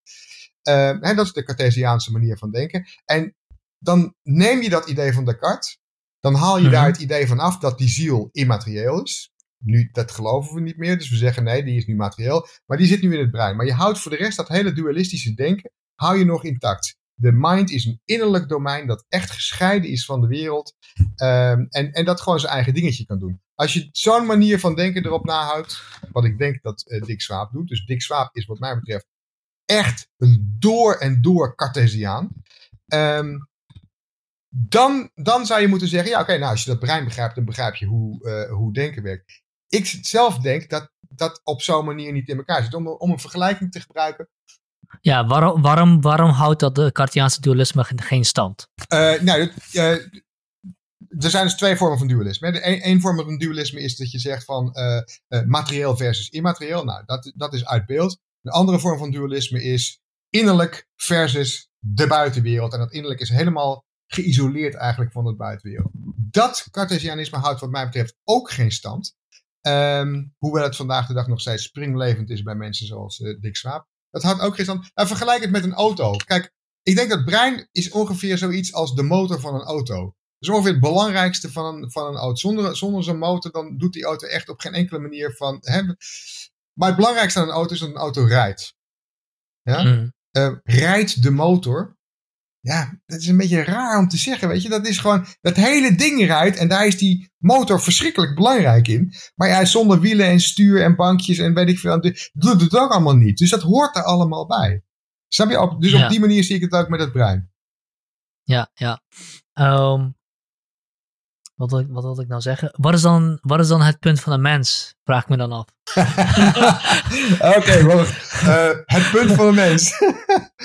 Uh, hè, dat is de Cartesiaanse manier van denken. En dan neem je dat idee van Descartes. Dan haal je Mhm. daar het idee van af dat die ziel immaterieel is. Nu, dat geloven we niet meer. Dus we zeggen nee, die is nu materieel. Maar die zit nu in het brein. Maar je houdt voor de rest dat hele dualistische denken, hou je nog intact. De mind is een innerlijk domein dat echt gescheiden is van de wereld. Um, en, en dat gewoon zijn eigen dingetje kan doen. Als je zo'n manier van denken erop nahoudt, wat ik denk dat uh, Dick Swaap doet. Dus Dick Swaap is wat mij betreft echt een door en door Cartesiaan. Um, dan, dan zou je moeten zeggen, ja oké, nou als je dat brein begrijpt, dan begrijp je hoe, uh, hoe denken werkt. Ik zelf denk dat dat op zo'n manier niet in elkaar zit. Om, om een vergelijking te gebruiken. Ja, waarom, waarom, waarom houdt dat de Cartesiaanse dualisme geen stand? Uh, nou, uh, er zijn dus twee vormen van dualisme. De een, een vorm van dualisme is dat je zegt van uh, materieel versus immaterieel. Nou, dat, dat is uit beeld. De andere vorm van dualisme is innerlijk versus de buitenwereld. En dat innerlijk is helemaal geïsoleerd eigenlijk van de buitenwereld. Dat Cartesianisme houdt wat mij betreft ook geen stand. Um, hoewel het vandaag de dag nog steeds springlevend is bij mensen zoals uh, Dick Swaap. Dat houdt ook geen stand. Nou, vergelijk het met een auto. Kijk, ik denk dat brein is ongeveer zoiets als de motor van een auto. Dat is ongeveer het belangrijkste van een, van een auto. Zonder, zonder zo'n motor dan doet die auto echt op geen enkele manier van... Hè? Maar het belangrijkste aan een auto is dat een auto rijdt. Ja? Mm. Uh, rijdt de motor, ja, dat is een beetje raar om te zeggen, weet je. Dat is gewoon, dat hele ding rijdt en daar is die motor verschrikkelijk belangrijk in. Maar ja, zonder wielen en stuur en bankjes en weet ik veel, doet het ook allemaal niet. Dus dat hoort er allemaal bij. Snap je? Dus ja. op die manier zie ik het ook met het brein. Ja, ja. Um, wat, wil ik, wat wilde ik nou zeggen? Wat is, dan, wat is dan het punt van een mens? Vraag ik me dan af. Oké, okay, uh, het punt van een mens.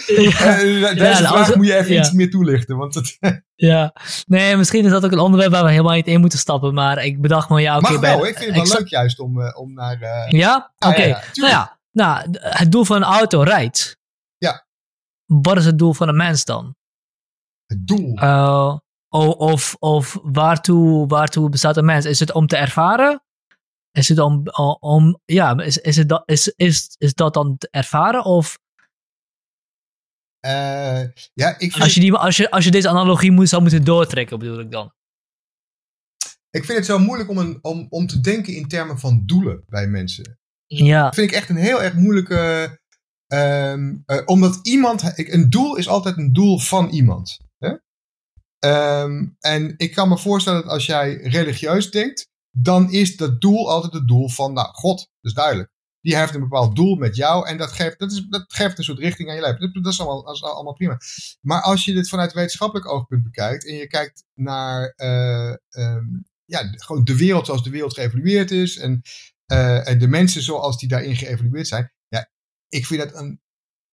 ja, uh, deze ja, vraag moet je even ja. iets meer toelichten. Want het ja, nee, misschien is dat ook een onderwerp waar we helemaal niet in moeten stappen. Maar ik bedacht me, ja, oké. Okay, Mag wel, ik vind het wel leuk juist om, uh, om naar... ja? Oké, okay. nou ja. Nou, het doel van een auto rijdt. Ja. Wat is het doel van een mens dan? Het doel? Of, of waartoe, waartoe bestaat een mens? Is het om te ervaren? Is het om, om ja, is, is, het dat, is, is, is dat dan te ervaren? Of uh, ja, ik vind als, je die, als, je, als je deze analogie moet, zou moeten doortrekken, bedoel ik dan. Ik vind het zo moeilijk om, een, om, om te denken in termen van doelen bij mensen. Ja. Dat vind ik echt een heel erg moeilijke. Um, uh, omdat iemand. Een doel is altijd een doel van iemand. Hè? Um, en ik kan me voorstellen dat als jij religieus denkt. Dan is dat doel altijd het doel van. Nou, God, dat is duidelijk. Die heeft een bepaald doel met jou en dat geeft, dat is, dat geeft een soort richting aan je leven. Dat, dat, is allemaal, dat allemaal prima. Maar als je dit vanuit wetenschappelijk oogpunt bekijkt en je kijkt naar uh, um, ja, gewoon de wereld zoals de wereld geëvolueerd is en, uh, en de mensen zoals die daarin geëvolueerd zijn. Ja, ik vind het, een,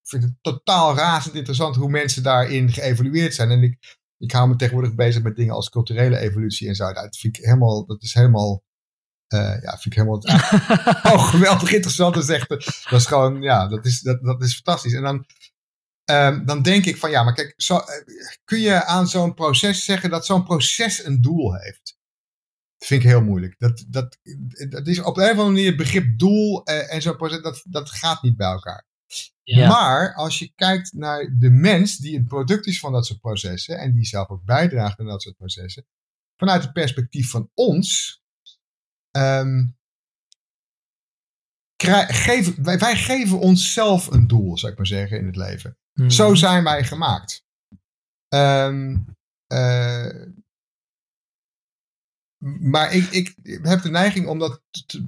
vind het totaal razend interessant hoe mensen daarin geëvolueerd zijn. En ik, ik hou me tegenwoordig bezig met dingen als culturele evolutie en zo. Dat vind ik helemaal, dat is helemaal uh, ja, vind ik helemaal oh, geweldig interessant. Dat is, echt, dat is gewoon, ja, dat is, dat, dat is fantastisch. En dan, um, dan denk ik van, ja, maar kijk, zo, uh, kun je aan zo'n proces zeggen dat zo'n proces een doel heeft? Dat vind ik heel moeilijk. Dat, dat, dat is op een of andere manier het begrip doel uh, en zo'n proces, dat, dat gaat niet bij elkaar. Ja. Maar als je kijkt naar de mens die het product is van dat soort processen en die zelf ook bijdraagt aan dat soort processen, vanuit het perspectief van ons, Um, geven, wij, wij, geven onszelf een doel, zou ik maar zeggen, in het leven. Mhm. Mm. Zo zijn wij gemaakt. Um, uh, maar ik, ik, heb de neiging om dat, te,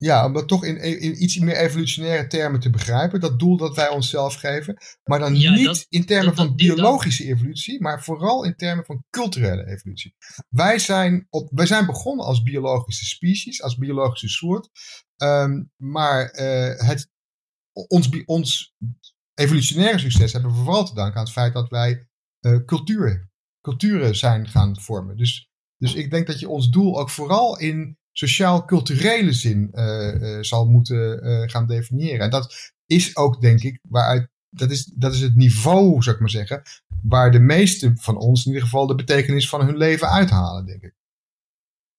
ja, om dat toch in, in, iets meer evolutionaire termen te begrijpen. Dat doel dat wij onszelf geven. Maar dan ja, niet dat, in termen dat, van biologische evolutie, maar vooral in termen van culturele evolutie. Wij zijn, op, wij zijn begonnen als biologische species, als biologische soort. Um, maar uh, het ons, ons evolutionaire succes hebben we vooral te danken aan het feit dat wij uh, cultuur, culturen zijn gaan vormen. Dus, dus ik denk dat je ons doel ook vooral in sociaal-culturele zin uh, uh, zal moeten gaan definiëren. En dat is ook, denk ik, waaruit dat is, dat is het niveau, zou ik maar zeggen, waar de meeste van ons in ieder geval de betekenis van hun leven uithalen, denk ik.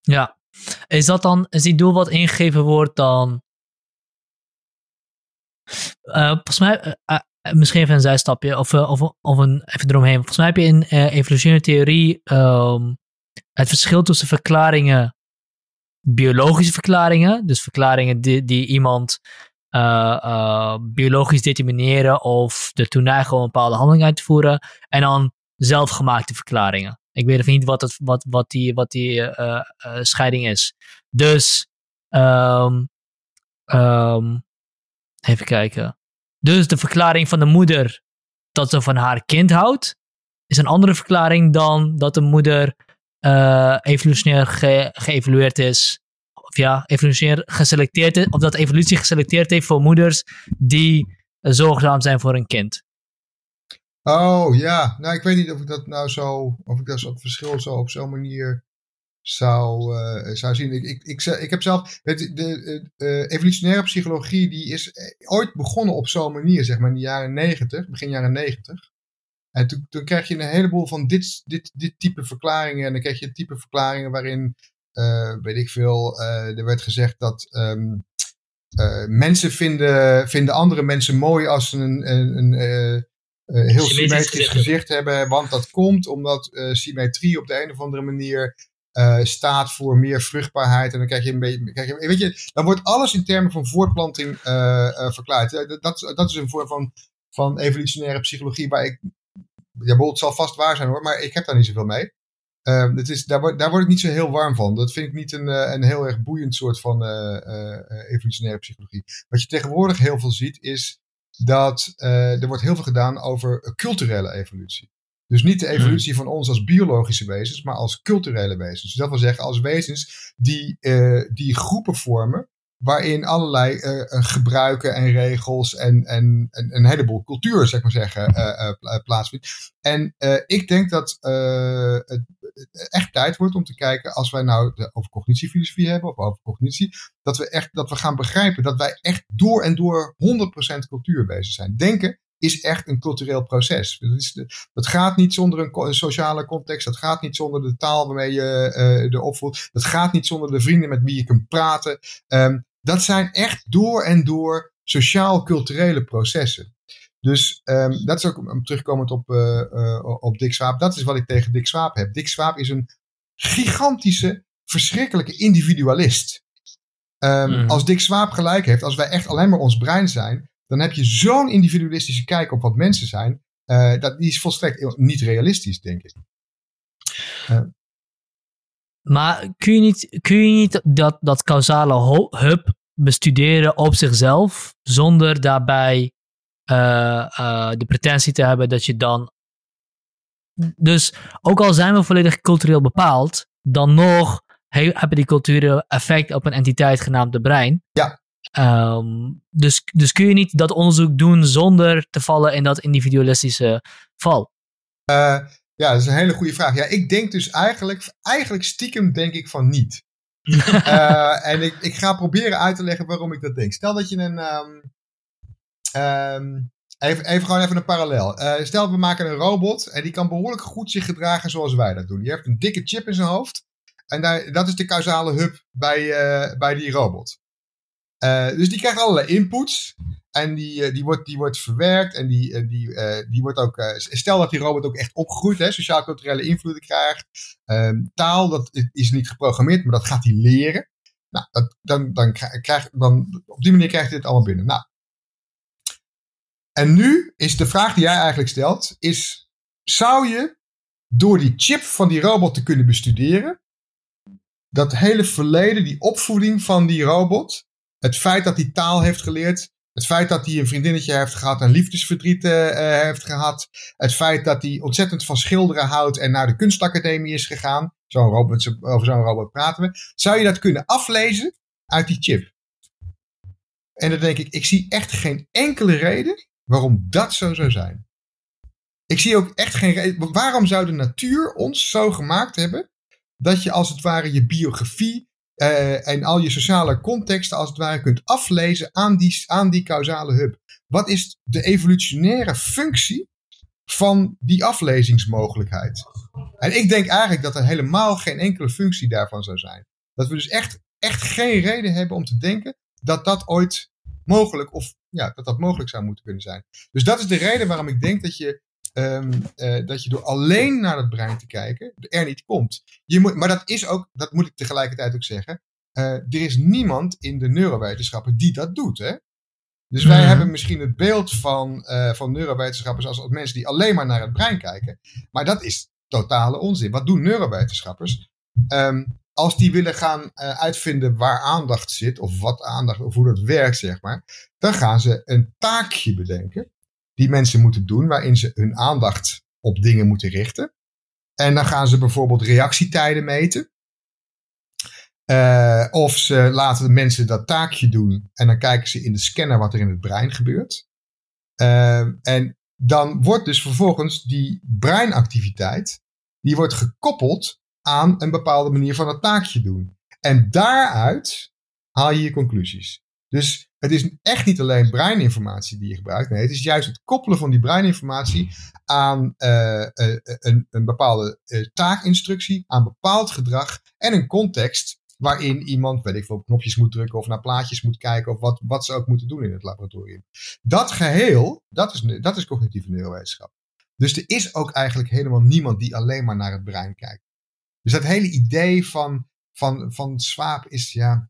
Ja. Is dat dan, is die doel wat ingegeven wordt dan... Volgens mij, misschien even een zijstapje, of, of, of een, even eromheen. Volgens mij heb je in evolutionaire theorie um, het verschil tussen verklaringen, biologische verklaringen, dus verklaringen die, die iemand uh, uh, biologisch determineren of ertoe neigen om een bepaalde handeling uit te voeren. En dan zelfgemaakte verklaringen. Ik weet even niet wat, het, wat, wat die, wat die uh, scheiding is. Dus, um, um, even kijken. Dus de verklaring van de moeder dat ze van haar kind houdt, is een andere verklaring dan dat de moeder evolutionair ge is of ja, evolutionair geselecteerd is, of dat evolutie geselecteerd heeft voor moeders die zorgzaam zijn voor een kind. Oh ja, nou ik weet niet of ik dat nou zo, of ik dat verschil zo op zo'n manier zou, uh, zou zien. Ik, ik, ik, ik heb zelf, de, uh, evolutionaire psychologie die is ooit begonnen op zo'n manier, zeg maar in de jaren negentig, begin jaren negentig. En toen, toen krijg je een heleboel van dit, dit, dit type verklaringen. En dan krijg je type verklaringen waarin uh, weet ik veel, uh, er werd gezegd dat um, uh, mensen vinden, vinden andere mensen mooi als ze een, een, een heel symmetrisch gezicht, hebben. Want dat komt omdat symmetrie op de een of andere manier staat voor meer vruchtbaarheid. En dan krijg je een beetje. Krijg je, weet je, dan wordt alles in termen van voortplanting verklaard. dat, dat is een vorm van, van evolutionaire psychologie waar ik. Ja, het zal vast waar zijn hoor, maar ik heb daar niet zoveel mee. Uh, het is, daar, word, daar word ik niet zo heel warm van. Dat vind ik niet een, uh, een heel erg boeiend soort van uh, evolutionaire psychologie. Wat je tegenwoordig heel veel ziet, is dat er wordt heel veel gedaan over culturele evolutie. Dus niet de hmm. evolutie van ons als biologische wezens, maar als culturele wezens. Dus dat wil zeggen als wezens die, die groepen vormen waarin allerlei uh, gebruiken en regels en, en, en, een heleboel cultuur, zeg maar zeggen, uh, plaatsvindt. En ik denk dat het echt tijd wordt om te kijken, als wij nou de, over cognitiefilosofie hebben, of over cognitie, dat we echt dat we gaan begrijpen dat wij echt door en door 100% cultuur bezig zijn. Denken is echt een cultureel proces. Dat, is dat gaat niet zonder een, sociale context. Dat gaat niet zonder de taal waarmee je uh, er opvoelt. Dat gaat niet zonder de vrienden met wie je kunt praten. Um, dat zijn echt door en door sociaal-culturele processen. Dus um, dat is ook terugkomend op, uh, uh, op Dick Swaap. Dat is wat ik tegen Dick Swaap heb. Dick Swaap is een gigantische, verschrikkelijke individualist. Um, mm. Als Dick Swaap gelijk heeft, als wij echt alleen maar ons brein zijn, dan heb je zo'n individualistische kijk op wat mensen zijn. Uh, dat, die is volstrekt niet realistisch, denk ik. Maar kun je niet, kun je niet dat, dat causale hub bestuderen op zichzelf, zonder daarbij uh, uh, de pretentie te hebben dat je dan. Dus ook al zijn we volledig cultureel bepaald, dan nog hebben die culturen effect op een entiteit genaamd de brein. Ja. Um, dus, dus kun je niet dat onderzoek doen zonder te vallen in dat individualistische val? Uh, ja, dat is een hele goede vraag. Ja, ik denk dus eigenlijk, eigenlijk stiekem denk ik van niet. uh, en ik, ik ga proberen uit te leggen waarom ik dat denk. Stel dat je een. Um, um, even, even gewoon even een parallel. Uh, stel we maken een robot en die kan behoorlijk goed zich gedragen zoals wij dat doen. Je hebt een dikke chip in zijn hoofd. En daar, dat is de causale hub bij, uh, bij die robot. Dus die krijgt allerlei inputs. En die, eh, die, wordt, die wordt verwerkt en die, eh, die, uh, die wordt ook. Uh, stel dat die robot ook echt opgroeit, hè, sociaal-culturele invloeden krijgt. Uh, taal, dat is niet geprogrammeerd, maar dat gaat hij leren. Nou, dat, dan, dan, krijg, dan, op die manier krijgt hij het allemaal binnen. Nou. En nu is de vraag die jij eigenlijk stelt: is, zou je door die chip van die robot te kunnen bestuderen, dat hele verleden, die opvoeding van die robot, het feit dat hij taal heeft geleerd, het feit dat hij een vriendinnetje heeft gehad en liefdesverdriet uh, heeft gehad. Het feit dat hij ontzettend van schilderen houdt en naar de kunstacademie is gegaan. Over zo'n robot praten we. Zou je dat kunnen aflezen uit die chip? En dan denk ik, ik zie echt geen enkele reden waarom dat zo zou zijn. Ik zie ook echt geen reden. Waarom zou de natuur ons zo gemaakt hebben dat je als het ware je biografie uh, en al je sociale contexten als het ware kunt aflezen aan die, aan die causale hub? Wat is de evolutionaire functie van die aflezingsmogelijkheid? En ik denk eigenlijk dat er helemaal geen enkele functie daarvan zou zijn. Dat we dus echt, echt geen reden hebben om te denken dat dat ooit mogelijk, of ja, dat dat mogelijk zou moeten kunnen zijn. Dus dat is de reden waarom ik denk dat je, um, uh, dat je door alleen naar het brein te kijken, er niet komt. Je moet, maar dat is ook, dat moet ik tegelijkertijd ook zeggen, uh, er is niemand in de neurowetenschappen die dat doet. Hè? Dus wij mm. hebben misschien het beeld van, uh, van neurowetenschappers als, als mensen die alleen maar naar het brein kijken. Maar dat is totale onzin. Wat doen neurowetenschappers? Um, als die willen gaan uh, uitvinden waar aandacht zit, of wat aandacht, of hoe dat werkt, zeg maar, dan gaan ze een taakje bedenken die mensen moeten doen, waarin ze hun aandacht op dingen moeten richten. En dan gaan ze bijvoorbeeld reactietijden meten. Uh, of ze laten de mensen dat taakje doen en dan kijken ze in de scanner wat er in het brein gebeurt. Uh, en dan wordt dus vervolgens die breinactiviteit, die wordt gekoppeld aan een bepaalde manier van het taakje doen. En daaruit haal je je conclusies. Dus het is echt niet alleen breininformatie die je gebruikt. Nee, het is juist het koppelen van die breininformatie aan uh, uh, een, een, bepaalde taakinstructie, aan bepaald gedrag en een context waarin iemand, weet ik veel, op knopjes moet drukken of naar plaatjes moet kijken of wat, wat ze ook moeten doen in het laboratorium. Dat geheel, dat is, dat is cognitieve neurowetenschap. Dus er is ook eigenlijk helemaal niemand die alleen maar naar het brein kijkt. Dus dat hele idee van, van, van Swaap is ja.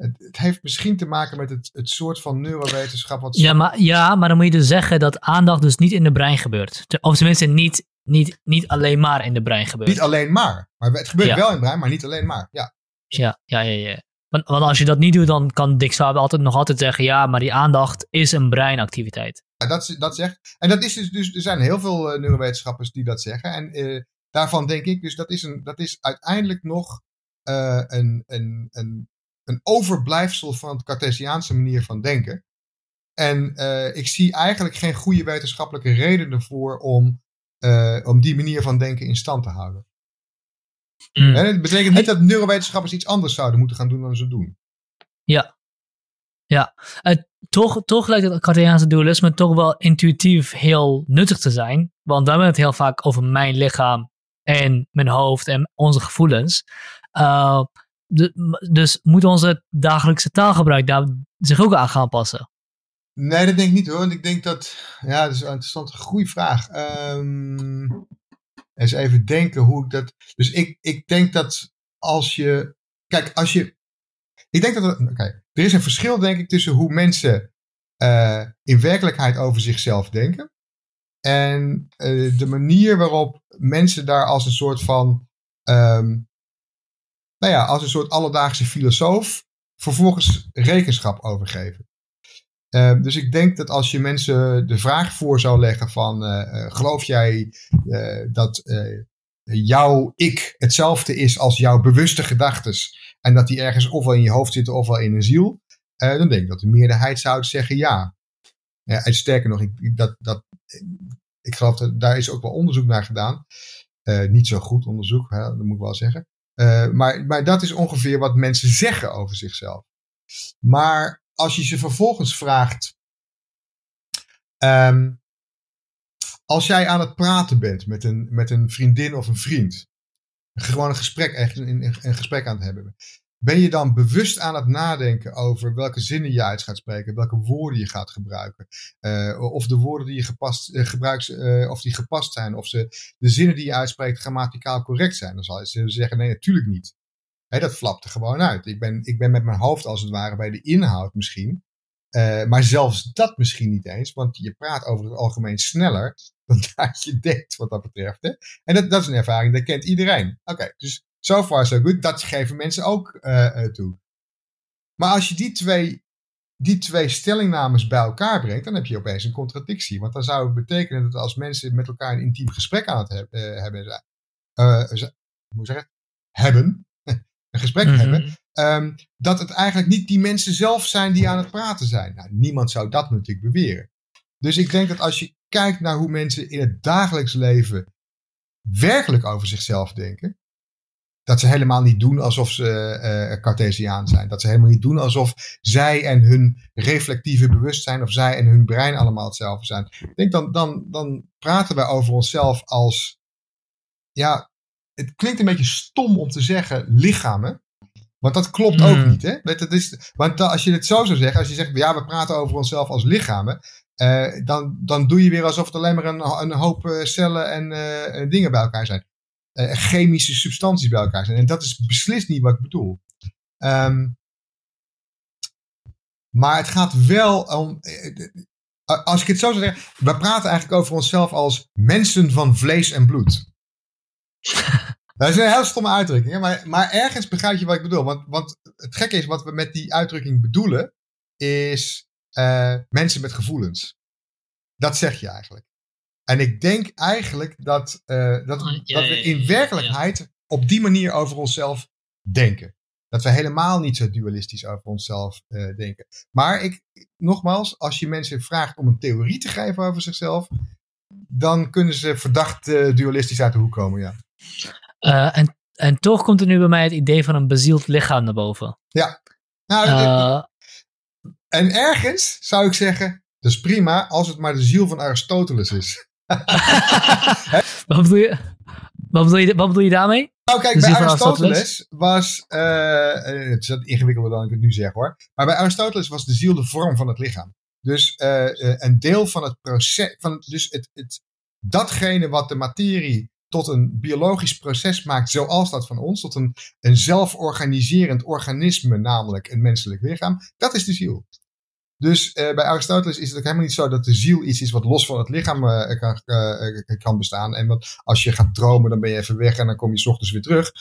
Het, het, heeft misschien te maken met het, het soort van neurowetenschap. Wat ja, maar, ja, maar dan moet je dus zeggen dat aandacht dus niet in de brein gebeurt. Of tenminste niet, niet, niet alleen maar in de brein gebeurt. Niet alleen maar. Maar het gebeurt wel in het brein, maar niet alleen maar. Ja, ja, ja, ja. ja. Want, want als je dat niet doet, dan kan Dick Swaap altijd nog altijd zeggen: ja, maar die aandacht is een breinactiviteit. Ja, dat, dat zegt. En dat is dus, dus, er zijn heel veel uh, neurowetenschappers die dat zeggen. En uh, daarvan denk ik, dus dat is, een, dat is uiteindelijk nog uh, een, een, een, een overblijfsel van het Cartesiaanse manier van denken. En uh, ik zie eigenlijk geen goede wetenschappelijke reden ervoor om, uh, om die manier van denken in stand te houden. Mm. En het betekent niet dat neurowetenschappers iets anders zouden moeten gaan doen dan ze doen. Ja. Ja. toch, toch lijkt het Cartesiaanse dualisme toch wel intuïtief heel nuttig te zijn. Want we hebben het heel vaak over mijn lichaam en mijn hoofd en onze gevoelens. Uh, dus moet onze dagelijkse taalgebruik daar zich ook aan gaan passen? Nee, dat denk ik niet hoor. Want ik denk dat. Ja, dat is een interessante, goede vraag. Um, eens even denken hoe ik dat. Dus ik, ik denk dat als je. Kijk, als je. Ik denk dat. Oké, okay, er is een verschil, denk ik, tussen hoe mensen uh, in werkelijkheid over zichzelf denken. En uh, de manier waarop mensen daar als een soort van. Um, nou ja, als een soort alledaagse filosoof. vervolgens rekenschap overgeven. Uh, dus ik denk dat als je mensen de vraag voor zou leggen van uh, geloof jij uh, dat jouw ik hetzelfde is als jouw bewuste gedachtes en dat die ergens ofwel in je hoofd zitten ofwel in een ziel, dan denk ik dat de meerderheid zou zeggen ja. sterker nog, ik, dat, dat, ik geloof dat daar is ook wel onderzoek naar gedaan. niet zo goed onderzoek, hè, dat moet ik wel zeggen. Maar, maar dat is ongeveer wat mensen zeggen over zichzelf. Maar als je ze vervolgens vraagt. Um, als jij aan het praten bent met een, met een vriendin of een vriend. Gewoon een gesprek, echt een, een gesprek aan het hebben. Ben je dan bewust aan het nadenken over welke zinnen je uit gaat spreken, welke woorden je gaat gebruiken, uh, of de woorden die je gepast, uh, gebruikt, uh, of die gepast zijn, of ze, de zinnen die je uitspreekt grammaticaal correct zijn? Dan zal je zeggen, nee, natuurlijk niet. Hè, dat flapte gewoon uit. Ik ben, ik ben met mijn hoofd als het ware bij de inhoud misschien. Maar zelfs dat misschien niet eens, want je praat over het algemeen sneller dan dat je denkt wat dat betreft. Hè? En dat, dat is een ervaring, dat kent iedereen. Oké, dus so far so good, dat geven mensen ook uh, toe. Maar als je die twee, die twee stellingnames bij elkaar brengt, dan heb je opeens een contradictie. Want dan zou het betekenen dat als mensen met elkaar een intiem gesprek aan het uh, hebben, uh, hoe zeg het? hebben, een gesprek mm -hmm. hebben, ehm, dat het eigenlijk niet die mensen zelf zijn die aan het praten zijn. Nou, niemand zou dat natuurlijk beweren. Dus ik denk dat als je kijkt naar hoe mensen in het dagelijks leven werkelijk over zichzelf denken, dat ze helemaal niet doen alsof ze uh, Cartesiaan zijn. Dat ze helemaal niet doen alsof zij en hun reflectieve bewustzijn of zij en hun brein allemaal hetzelfde zijn. Ik denk dan, dan, dan praten wij over onszelf als, ja, het klinkt een beetje stom om te zeggen lichamen. Want dat klopt ook hmm. niet. Hè? Dat is, want als je het zo zou zeggen, als je zegt, ja, we praten over onszelf als lichamen. Uh, dan, dan doe je weer alsof het alleen maar een, een hoop cellen en uh, dingen bij elkaar zijn. Uh, chemische substanties bij elkaar zijn. En dat is beslist niet wat ik bedoel. Um, maar het gaat wel om. Als ik het zo zou zeggen, we praten eigenlijk over onszelf als mensen van vlees en bloed. Dat is een heel stomme uitdrukking, maar, maar ergens begrijp je wat ik bedoel. Want, want het gekke is, wat we met die uitdrukking bedoelen, is uh, mensen met gevoelens. Dat zeg je eigenlijk. En ik denk eigenlijk dat, uh, dat, oh, dat we in werkelijkheid op die manier over onszelf denken. Dat we helemaal niet zo dualistisch over onszelf uh, denken. Maar ik, nogmaals, als je mensen vraagt om een theorie te geven over zichzelf, dan kunnen ze verdacht uh, dualistisch uit de hoek komen, ja. Uh, en, en toch komt er nu bij mij het idee van een bezield lichaam naar boven. Ja. Nou, en ergens zou ik zeggen, dat is prima als het maar de ziel van Aristoteles is. wat, bedoel je, wat, bedoel je, wat bedoel je daarmee? Nou kijk, bij Aristoteles, was, uh, het is ingewikkelder dan ik het nu zeg hoor, maar bij Aristoteles was de ziel de vorm van het lichaam. Dus uh, een deel van het proces, van, dus het, het, datgene wat de materie tot een biologisch proces maakt zoals dat van ons, tot een, een zelforganiserend organisme, namelijk een menselijk lichaam, dat is de ziel. Dus uh, bij Aristoteles is het ook helemaal niet zo dat de ziel iets is wat los van het lichaam uh, kan, uh, kan, bestaan. En wat, als je gaat dromen, dan ben je even weg en dan kom je s ochtends weer terug.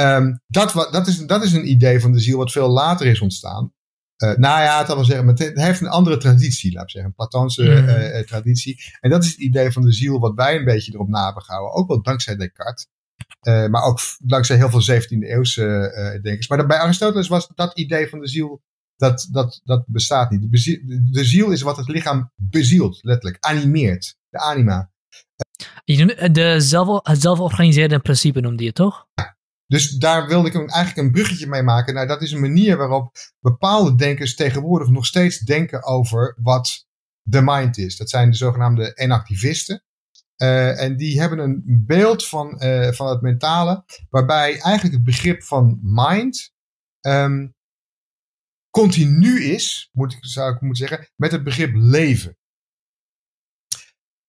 Um, dat, dat, is, dat is een idee van de ziel wat veel later is ontstaan. nou ja, het, wil zeggen, het heeft een andere traditie, laat ik zeggen. Een Platoonse mm. traditie. En dat is het idee van de ziel wat wij een beetje erop na hebben gehouden. Ook wel dankzij Descartes. maar ook dankzij heel veel 17e eeuwse denkers. Maar bij Aristoteles was dat idee van de ziel dat, dat, dat bestaat niet. De, de ziel is wat het lichaam bezielt, letterlijk. Animeert. De anima. De zelf, het zelforganiseerde principe noemde je toch? Dus daar wilde ik eigenlijk een bruggetje mee maken. Nou, dat is een manier waarop bepaalde denkers tegenwoordig nog steeds denken over wat de mind is. Dat zijn de zogenaamde enactivisten. Uh, en die hebben een beeld van, uh, van het mentale, waarbij eigenlijk het begrip van mind um, continu is, moet ik, zou ik moeten zeggen, met het begrip leven.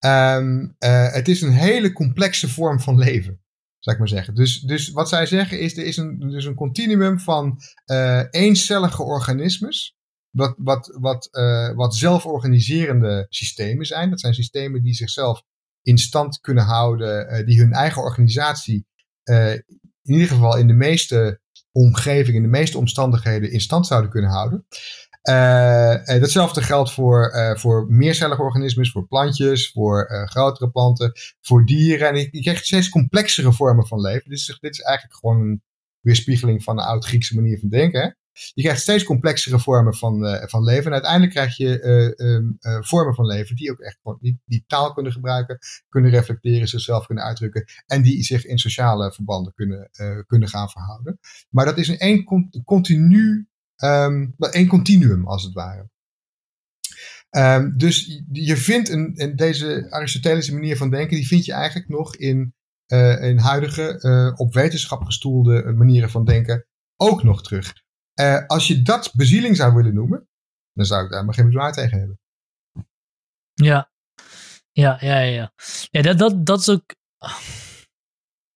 Um, uh, het is een hele complexe vorm van leven, zou ik maar zeggen. Dus, dus wat zij zeggen is, er is een, dus een continuum van uh, eencellige organismes, wat, wat, wat, uh, wat zelforganiserende systemen zijn. Dat zijn systemen die zichzelf in stand kunnen houden, die hun eigen organisatie in ieder geval in de meeste omgeving, in de meeste omstandigheden in stand zouden kunnen houden. Uh, datzelfde geldt voor, uh, voor meercellige organismen, voor plantjes, voor grotere planten, voor dieren. En je, krijgt steeds complexere vormen van leven. Dit is, dit is eigenlijk gewoon een weerspiegeling van een oud-Griekse manier van denken. Hè? Je krijgt steeds complexere vormen van, uh, van leven. En uiteindelijk krijg je uh, um, uh, vormen van leven die ook echt die, die, taal kunnen gebruiken, kunnen reflecteren, zichzelf kunnen uitdrukken. En die zich in sociale verbanden kunnen, kunnen gaan verhouden. Maar dat is een één continu, um, één continuum als het ware. Um, dus je vindt een, een, deze Aristotelische manier van denken, die vind je eigenlijk nog in, in huidige, op wetenschap gestoelde manieren van denken ook nog terug. Uh, als je dat bezieling zou willen noemen, dan zou ik daar maar geen bezwaar tegen hebben. Ja, ja, ja, ja. Ja, dat, dat, dat is ook.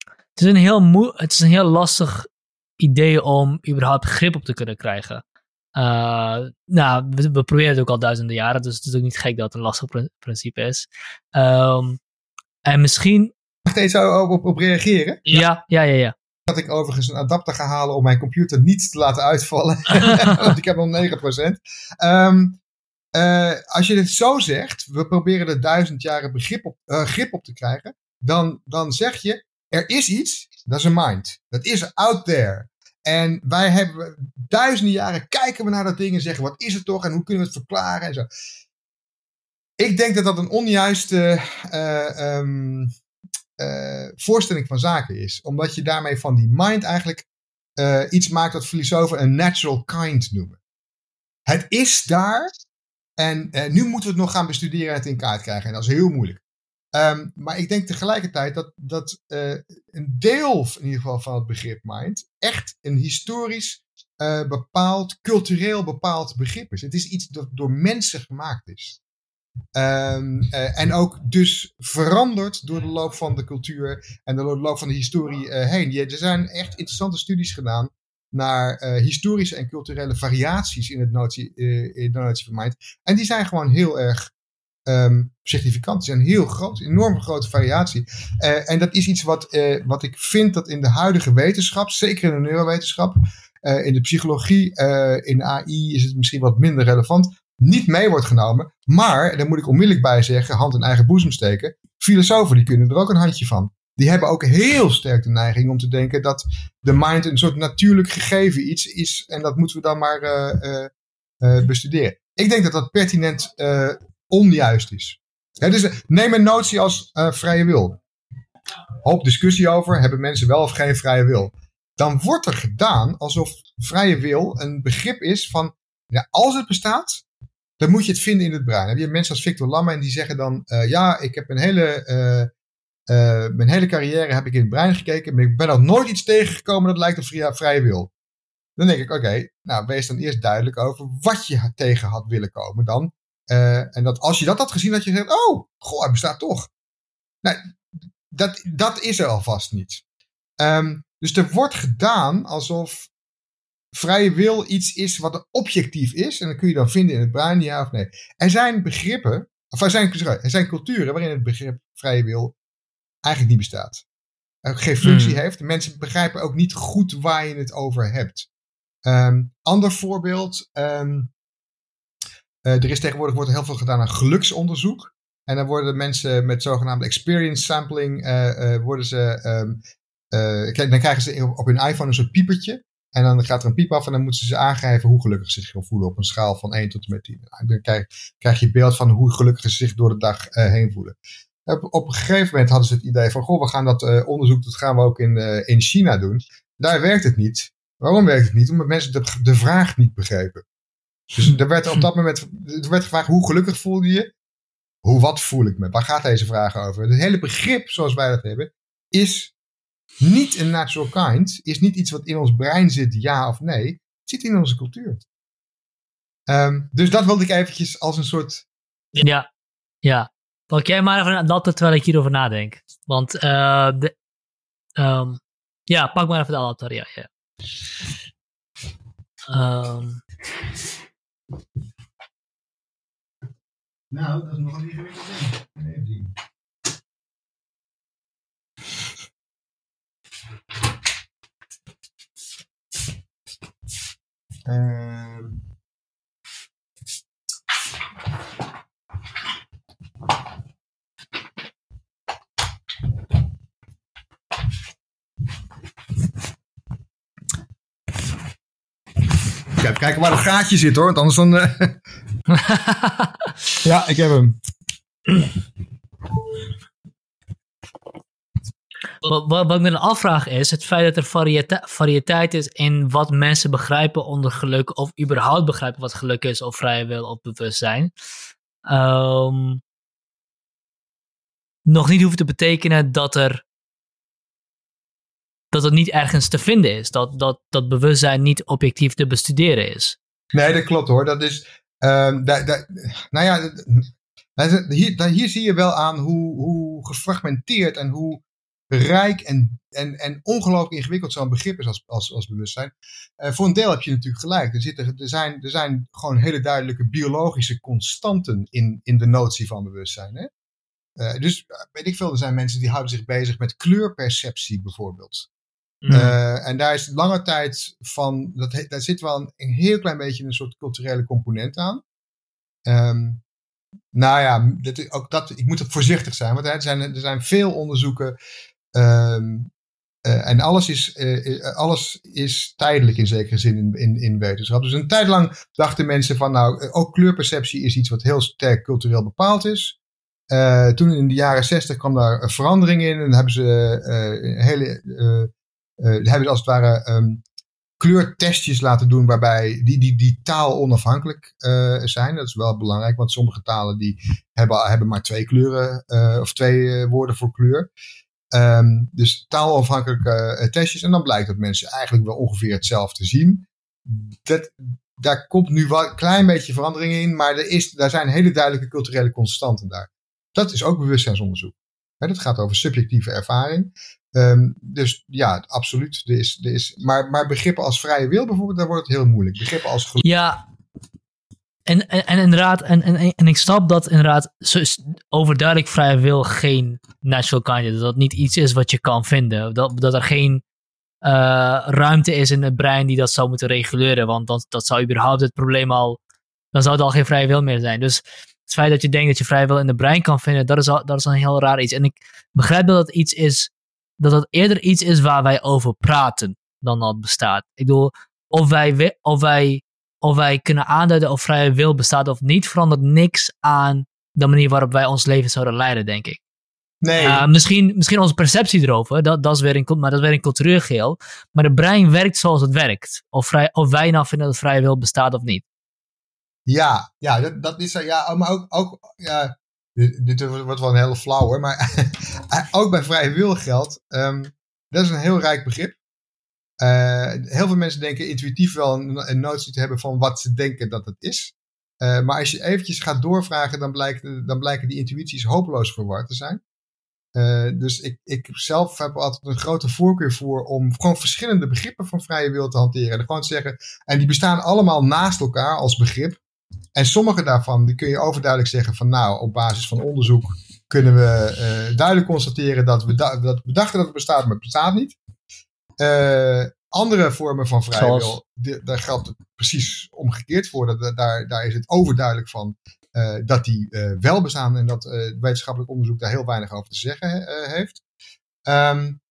Het is, een heel moe, het is een heel lastig idee om überhaupt grip op te kunnen krijgen. Uh, nou, we, we, proberen het ook al duizenden jaren, dus het is ook niet gek dat het een lastig principe is. Um, en misschien. Mag ik even op, op, op reageren? Ja, ja, ja, ja had ik overigens een adapter gaan halen om mijn computer niet te laten uitvallen. Want ik heb nog 9%. Um, uh, als je dit zo zegt, we proberen er duizend jaren begrip op, uh, grip op te krijgen, dan, dan zeg je, er is iets, dat is een mind. Dat is out there. En wij hebben duizenden jaren kijken we naar dat ding en zeggen: wat is het toch en hoe kunnen we het verklaren en zo. Ik denk dat dat een onjuiste uh, um, uh, voorstelling van zaken is. Omdat je daarmee van die mind eigenlijk uh, iets maakt wat filosofen een natural kind noemen. Het is daar en nu moeten we het nog gaan bestuderen en het in kaart krijgen. En dat is heel moeilijk. Um, maar ik denk tegelijkertijd dat, dat een deel in ieder geval van het begrip mind echt een historisch bepaald, cultureel bepaald begrip is. Het is iets dat door mensen gemaakt is. Um, uh, en ook dus veranderd door de loop van de cultuur en door de loop van de historie heen. er zijn echt interessante studies gedaan naar historische en culturele variaties in, het notie, in de notie van. En die zijn gewoon heel erg um, significant. Die zijn heel groot, enorm grote variatie. En dat is iets wat, wat ik vind dat in de huidige wetenschap, zeker in de neurowetenschap, in de psychologie, in AI is het misschien wat minder relevant, niet mee wordt genomen. Maar, daar moet ik onmiddellijk bij zeggen, hand in eigen boezem steken, filosofen die kunnen er ook een handje van. Die hebben ook heel sterk de neiging om te denken dat de mind een soort natuurlijk gegeven iets is. En dat moeten we dan maar bestuderen. Ik denk dat dat pertinent onjuist is. dus neem een notie als uh, vrije wil. Hoop discussie over, hebben mensen wel of geen vrije wil? Dan wordt er gedaan alsof vrije wil een begrip is van, ja, als het bestaat, dan moet je het vinden in het brein. Dan heb je mensen als Victor Lamme en die zeggen dan, uh, ja, ik heb een hele, uh, mijn hele carrière heb ik in het brein gekeken, maar ik ben nog nooit iets tegengekomen dat lijkt op vrije, wil. Dan denk ik, oké, nou wees dan eerst duidelijk over wat je tegen had willen komen dan. En dat als je dat had gezien, dat je zegt, oh, goh, hij bestaat toch. Nou, dat, dat is er alvast niet. Um, dus er wordt gedaan alsof vrije wil iets is wat objectief is. En dan kun je dan vinden in het brein, ja of nee. Er zijn begrippen, of er zijn, er zijn culturen waarin het begrip vrije wil eigenlijk niet bestaat. Geen functie hmm. heeft. Mensen begrijpen ook niet goed waar je het over hebt. Um, ander voorbeeld. Um, uh, er is tegenwoordig wordt er heel veel gedaan aan geluksonderzoek. En dan worden mensen met zogenaamde experience sampling, uh, uh, worden ze, um, dan krijgen ze op, op, hun iPhone een soort piepertje. En dan gaat er een piep af en dan moeten ze aangeven hoe gelukkig ze zich voelen op een schaal van 1 tot en met 10. Nou, dan krijg, krijg je beeld van hoe gelukkig ze zich door de dag heen voelen. Op, op, een gegeven moment hadden ze het idee van, goh, we gaan dat onderzoek, dat gaan we ook in, in China doen. Daar werkt het niet. Waarom werkt het niet? Omdat mensen de, de vraag niet begrepen. Dus er werd op dat moment er werd gevraagd, hoe gelukkig voel je je? Hoe, wat voel ik me? Waar gaat deze vraag over? Het hele begrip, zoals wij dat hebben, is niet een natural kind. Is niet iets wat in ons brein zit, ja of nee. Het zit in onze cultuur. Um, dus dat wilde ik eventjes als een soort... Ja, ja. Pak jij maar even dat terwijl ik hierover nadenk. Want uh, de, um, ja, pak maar even de altaar, ja. ja. Um, nou, dat is nog een ingewikkeld ding. Even zien. Uh, Even kijken waar het gaatje zit hoor, want anders dan... Uh... ja, ik heb hem. Wat, wat, ik me dan afvraag is het feit dat er variëteit, variëteit is in wat mensen begrijpen onder geluk, of überhaupt begrijpen wat geluk is, of vrije wil of bewustzijn. Um, nog niet hoeft te betekenen dat er dat het niet ergens te vinden is. Dat, dat, dat bewustzijn niet objectief te bestuderen is. Nee, dat klopt hoor. Dat is, da, nou ja, hier, hier zie je wel aan hoe, hoe gefragmenteerd en hoe rijk en, en, en ongelooflijk ingewikkeld zo'n begrip is als, als, als bewustzijn. Uh, voor een deel heb je natuurlijk gelijk. Er, zitten, er, zijn, er zijn gewoon hele duidelijke biologische constanten in, in de notie van bewustzijn. Hè? Uh, dus weet ik veel, er zijn mensen die houden zich bezig met kleurperceptie bijvoorbeeld. Mm. Uh, en daar is lange tijd van, dat, daar zit wel een, een, heel klein beetje een soort culturele component aan. Um, nou ja, dat, ook dat, ik moet voorzichtig zijn, want er zijn, er zijn veel onderzoeken um, en alles is, alles is tijdelijk in zekere zin in, in, wetenschap. Dus een tijd lang dachten mensen van nou, ook kleurperceptie is iets wat heel sterk cultureel bepaald is. toen in de jaren zestig kwam daar een verandering in en hebben ze hele, hebben ze als het ware ehm, kleurtestjes laten doen waarbij die, die, die taal onafhankelijk zijn. Dat is wel belangrijk, want sommige talen die hebben, hebben maar twee kleuren of twee woorden voor kleur. Um, dus taalonafhankelijke testjes. En dan blijkt dat mensen eigenlijk wel ongeveer hetzelfde zien. Dat, daar komt nu wel een klein beetje verandering in, maar er, is, daar zijn hele duidelijke culturele constanten daar. Dat is ook bewustzijnsonderzoek. Hè, dat gaat over subjectieve ervaring. Um, dus ja, absoluut. Er is, er is, maar, maar begrippen als vrije wil bijvoorbeeld, daar wordt het heel moeilijk. Begrippen als. Ja, en, en, en inderdaad, en, en, en ik snap dat inderdaad overduidelijk vrije wil geen natural kind is. Dat dat niet iets is wat je kan vinden. Dat, dat er geen uh, ruimte is in het brein die dat zou moeten reguleren. Want dat, dat zou überhaupt het probleem al. Dan zou het al geen vrije wil meer zijn. Dus het feit dat je denkt dat je vrije wil in het brein kan vinden, dat is, al, dat is een heel raar iets. En ik begrijp dat het iets is dat het eerder iets is waar wij over praten dan dat bestaat. Ik bedoel, of wij, of wij, of wij kunnen aanduiden of vrije wil bestaat of niet, verandert niks aan de manier waarop wij ons leven zouden leiden, denk ik. Nee. Uh, misschien, misschien onze perceptie erover, dat, dat, is weer een, maar dat is weer een cultureel geheel. Maar het brein werkt zoals het werkt. Of, vrij, of wij nou vinden dat vrije wil bestaat of niet. Ja, ja dat, dat is ja, maar ook, ook ja, dit, dit wordt wel een hele flauw hoor, maar ook bij vrije wil geldt, um, dat is een heel rijk begrip. Uh, heel veel mensen denken intuïtief wel een, een, notie te hebben van wat ze denken dat het is. Uh, maar als je eventjes gaat doorvragen, dan, blijkt, dan blijken die intuïties hopeloos verward te zijn. Uh, dus ik, ik zelf heb altijd een grote voorkeur voor om gewoon verschillende begrippen van vrije wil te hanteren. En gewoon te zeggen, en die bestaan allemaal naast elkaar als begrip. En sommige daarvan die kun je overduidelijk zeggen van nou, op basis van onderzoek kunnen we duidelijk constateren dat we, dat we dachten dat het bestaat, maar het bestaat niet. Uh, andere vormen van vrijwil, daar geldt het precies omgekeerd voor. Dat, daar, daar is het overduidelijk van uh, dat die wel bestaan en dat wetenschappelijk onderzoek daar heel weinig over te zeggen heeft. Um,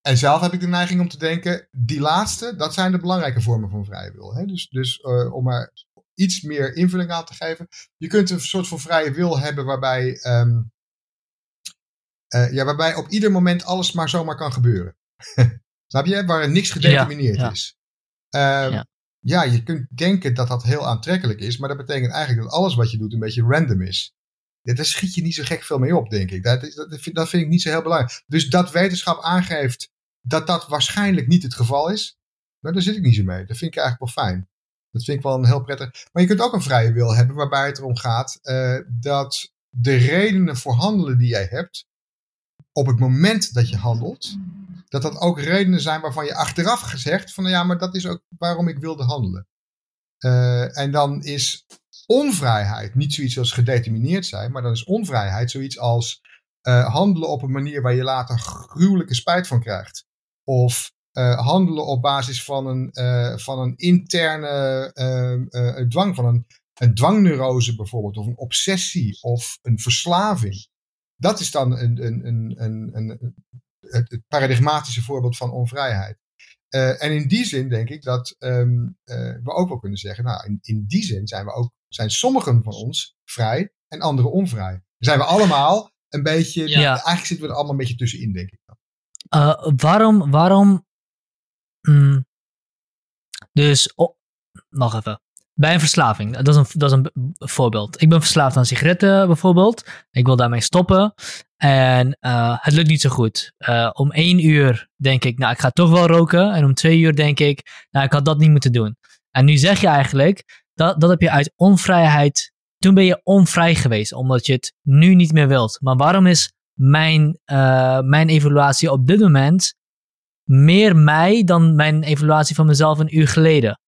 en zelf heb ik de neiging om te denken, die laatste, dat zijn de belangrijke vormen van vrijwil. Hè? Dus, dus om maar iets meer invulling aan te geven. Je kunt een soort van vrije wil hebben waarbij, um, uh, ja, waarbij op ieder moment alles maar zomaar kan gebeuren. Snap je? Waar niks gedetermineerd ja, is. Um, ja. ja. je kunt denken dat dat heel aantrekkelijk is, maar dat betekent eigenlijk dat alles wat je doet een beetje random is. Daar schiet je niet zo gek veel mee op, denk ik. Dat, dat, vind, dat vind ik niet zo heel belangrijk. Dus dat wetenschap aangeeft dat dat waarschijnlijk niet het geval is, nou, daar zit ik niet zo mee. Dat vind ik eigenlijk wel fijn. Dat vind ik wel een heel prettig. Maar je kunt ook een vrije wil hebben waarbij het erom gaat uh, dat de redenen voor handelen die jij hebt, op het moment dat je handelt, dat dat ook redenen zijn waarvan je achteraf gezegd van ja, maar dat is ook waarom ik wilde handelen. Uh, en dan is onvrijheid niet zoiets als gedetermineerd zijn, maar dan is onvrijheid zoiets als uh, handelen op een manier waar je later gruwelijke spijt van krijgt. Of uh, handelen op basis van een, van een interne uh, dwang, van een, een dwangneurose bijvoorbeeld, of een obsessie of een verslaving. Dat is dan een, een, een, een, een het, het, paradigmatische voorbeeld van onvrijheid. en in die zin denk ik dat um, we ook wel kunnen zeggen, nou, in, in die zin zijn we ook, zijn sommigen van ons vrij en anderen onvrij. Dan zijn we allemaal een beetje, ja. eigenlijk zitten we er allemaal een beetje tussenin, denk ik. Uh, waarom, waarom Mm. Dus, oh, nog even. Bij een verslaving, dat is een, dat is een voorbeeld. Ik ben verslaafd aan sigaretten bijvoorbeeld. Ik wil daarmee stoppen. En uh, het lukt niet zo goed. Uh, om één uur denk ik, nou, ik ga toch wel roken. En om twee uur denk ik, nou, ik had dat niet moeten doen. En nu zeg je eigenlijk, dat, dat heb je uit onvrijheid. Toen ben je onvrij geweest, omdat je het nu niet meer wilt. Maar waarom is mijn, uh, mijn evaluatie op dit moment meer mij dan mijn evaluatie van mezelf een uur geleden.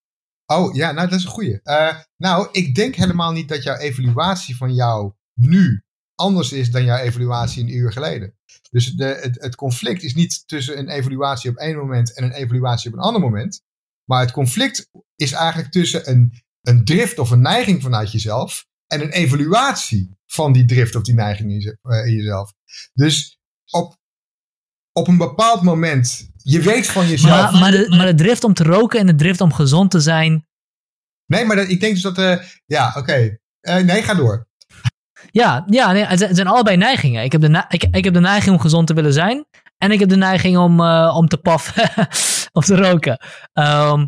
Oh ja, nou dat is een goeie. Uh, nou, ik denk helemaal niet dat jouw evaluatie van jou nu anders is dan jouw evaluatie een uur geleden. Dus de, het, het conflict is niet tussen een evaluatie op één moment en een evaluatie op een ander moment. Maar het conflict is eigenlijk tussen een, een drift of een neiging vanuit jezelf en een evaluatie van die drift of die neiging in, uh, in jezelf. Dus op op een bepaald moment, je weet van jezelf. Maar, maar, de, maar de drift om te roken en de drift om gezond te zijn. Nee, maar dat, ik denk dus dat, eh ja, oké. Eh, nee, ga door. Ja, ja nee, het, zijn, allebei neigingen. Ik heb, de, ik, ik heb de neiging om gezond te willen zijn. En ik heb de neiging om, eh, om te paffen of te roken. Ehm,